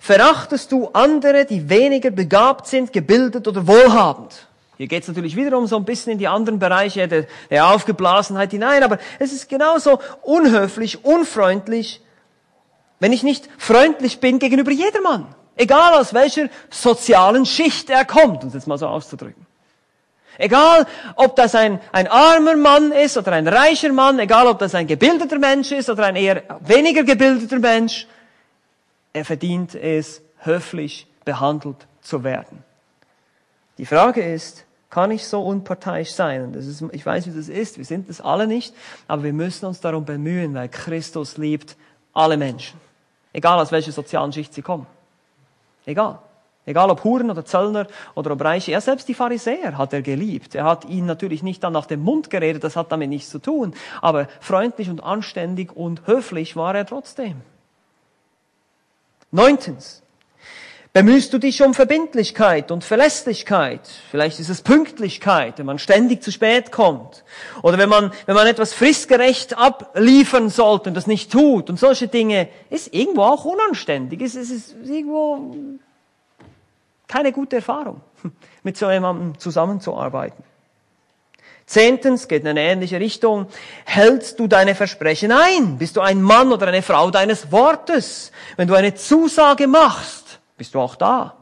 Verachtest du andere, die weniger begabt sind, gebildet oder wohlhabend? Hier geht es natürlich wiederum so ein bisschen in die anderen Bereiche der, der Aufgeblasenheit hinein, aber es ist genauso unhöflich, unfreundlich, wenn ich nicht freundlich bin gegenüber jedermann. Egal aus welcher sozialen Schicht er kommt, um es jetzt mal so auszudrücken. Egal, ob das ein, ein armer Mann ist oder ein reicher Mann, egal, ob das ein gebildeter Mensch ist oder ein eher weniger gebildeter Mensch, er verdient es, höflich behandelt zu werden. Die Frage ist, kann ich so unparteiisch sein? Das ist, ich weiß, wie das ist. Wir sind es alle nicht. Aber wir müssen uns darum bemühen, weil Christus liebt alle Menschen. Egal aus welcher sozialen Schicht sie kommen. Egal. Egal ob Huren oder Zöllner oder ob Reiche. Ja, selbst die Pharisäer hat er geliebt. Er hat ihn natürlich nicht dann nach dem Mund geredet, das hat damit nichts zu tun. Aber freundlich und anständig und höflich war er trotzdem. Neuntens. Bemühst du dich um Verbindlichkeit und Verlässlichkeit? Vielleicht ist es Pünktlichkeit, wenn man ständig zu spät kommt. Oder wenn man, wenn man etwas fristgerecht abliefern sollte und das nicht tut. Und solche Dinge ist irgendwo auch unanständig. Es ist, ist irgendwo keine gute Erfahrung, mit so jemandem zusammenzuarbeiten. Zehntens geht in eine ähnliche Richtung. Hältst du deine Versprechen ein? Bist du ein Mann oder eine Frau deines Wortes? Wenn du eine Zusage machst, bist du auch da.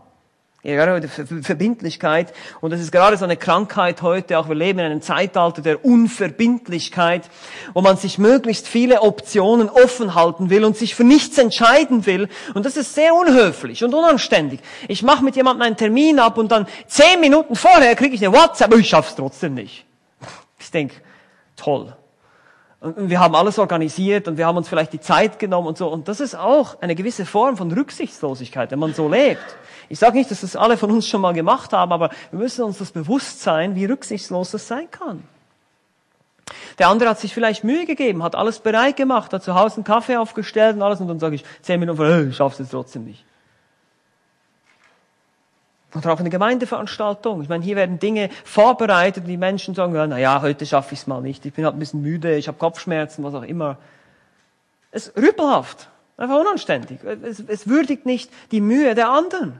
Ja, Verbindlichkeit. Und das ist gerade so eine Krankheit heute. Auch wir leben in einem Zeitalter der Unverbindlichkeit, wo man sich möglichst viele Optionen offen halten will und sich für nichts entscheiden will. Und das ist sehr unhöflich und unanständig. Ich mache mit jemandem einen Termin ab und dann zehn Minuten vorher kriege ich eine WhatsApp, ich schaff's trotzdem nicht. Ich denke, toll. Und wir haben alles organisiert und wir haben uns vielleicht die Zeit genommen und so. Und das ist auch eine gewisse Form von Rücksichtslosigkeit, wenn man so lebt. Ich sage nicht, dass das alle von uns schon mal gemacht haben, aber wir müssen uns das bewusst sein, wie rücksichtslos das sein kann. Der andere hat sich vielleicht Mühe gegeben, hat alles bereit gemacht, hat zu Hause einen Kaffee aufgestellt und alles und dann sage ich zehn Minuten ich schaff's jetzt trotzdem nicht. Oder auch eine Gemeindeveranstaltung. Ich meine, hier werden Dinge vorbereitet die Menschen sagen, ja, na ja, heute schaffe ich es mal nicht. Ich bin halt ein bisschen müde, ich habe Kopfschmerzen, was auch immer. Es ist rüpelhaft, einfach unanständig. Es, es würdigt nicht die Mühe der anderen.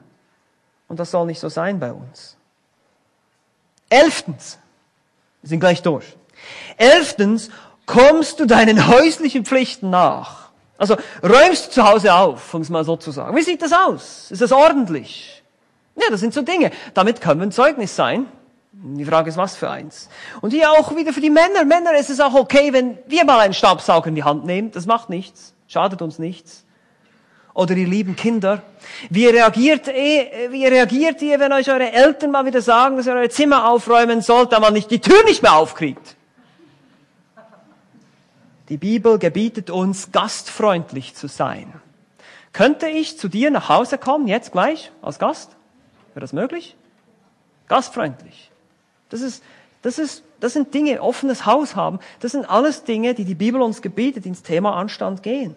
Und das soll nicht so sein bei uns. Elftens, wir sind gleich durch. Elftens, kommst du deinen häuslichen Pflichten nach. Also räumst du zu Hause auf, um es mal so zu sagen. Wie sieht das aus? Ist das ordentlich? Ja, das sind so Dinge. Damit können wir ein Zeugnis sein. Die Frage ist, was für eins. Und hier auch wieder für die Männer. Männer ist es auch okay, wenn wir mal einen Staubsauger in die Hand nehmen. Das macht nichts. Schadet uns nichts. Oder ihr lieben Kinder. Wie reagiert, ihr, wie reagiert ihr, wenn euch eure Eltern mal wieder sagen, dass ihr euer Zimmer aufräumen sollt, da man nicht die Tür nicht mehr aufkriegt? Die Bibel gebietet uns, gastfreundlich zu sein. Könnte ich zu dir nach Hause kommen, jetzt gleich, als Gast? Wäre das möglich? Gastfreundlich. Das ist, das ist, das sind Dinge, offenes Haus haben. Das sind alles Dinge, die die Bibel uns gebietet, ins Thema Anstand gehen.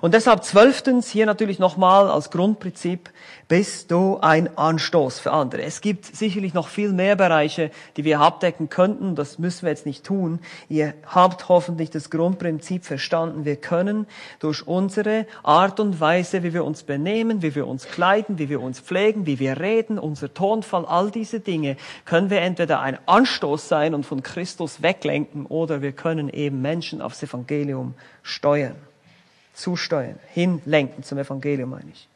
Und deshalb zwölftens hier natürlich nochmal als Grundprinzip, bist du ein Anstoß für andere. Es gibt sicherlich noch viel mehr Bereiche, die wir abdecken könnten. Das müssen wir jetzt nicht tun. Ihr habt hoffentlich das Grundprinzip verstanden. Wir können durch unsere Art und Weise, wie wir uns benehmen, wie wir uns kleiden, wie wir uns pflegen, wie wir reden, unser Tonfall, all diese Dinge, können wir entweder ein Anstoß sein und von Christus weglenken oder wir können eben Menschen aufs Evangelium steuern zusteuern, hinlenken zum Evangelium, meine ich.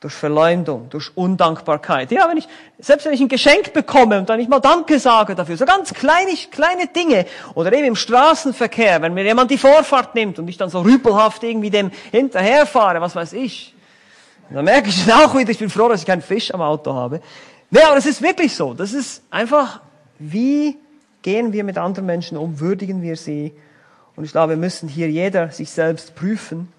Durch Verleumdung, durch Undankbarkeit. Ja, wenn ich, selbst wenn ich ein Geschenk bekomme und dann nicht mal Danke sage dafür, so ganz kleine, kleine Dinge. Oder eben im Straßenverkehr, wenn mir jemand die Vorfahrt nimmt und ich dann so rüpelhaft irgendwie dem hinterherfahre, was weiß ich. dann merke ich dann auch wieder, ich bin froh, dass ich keinen Fisch am Auto habe. Ja, aber es ist wirklich so. Das ist einfach, wie gehen wir mit anderen Menschen um? Würdigen wir sie? Und ich glaube, wir müssen hier jeder sich selbst prüfen,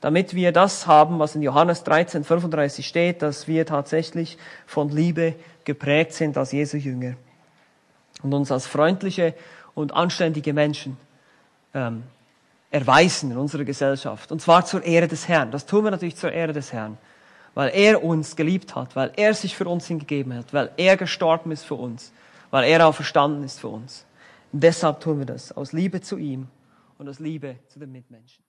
damit wir das haben, was in Johannes 13, 35 steht, dass wir tatsächlich von Liebe geprägt sind als Jesu Jünger und uns als freundliche und anständige Menschen ähm, erweisen in unserer Gesellschaft. Und zwar zur Ehre des Herrn. Das tun wir natürlich zur Ehre des Herrn, weil er uns geliebt hat, weil er sich für uns hingegeben hat, weil er gestorben ist für uns, weil er auch verstanden ist für uns. Und deshalb tun wir das, aus Liebe zu ihm und aus Liebe zu den Mitmenschen.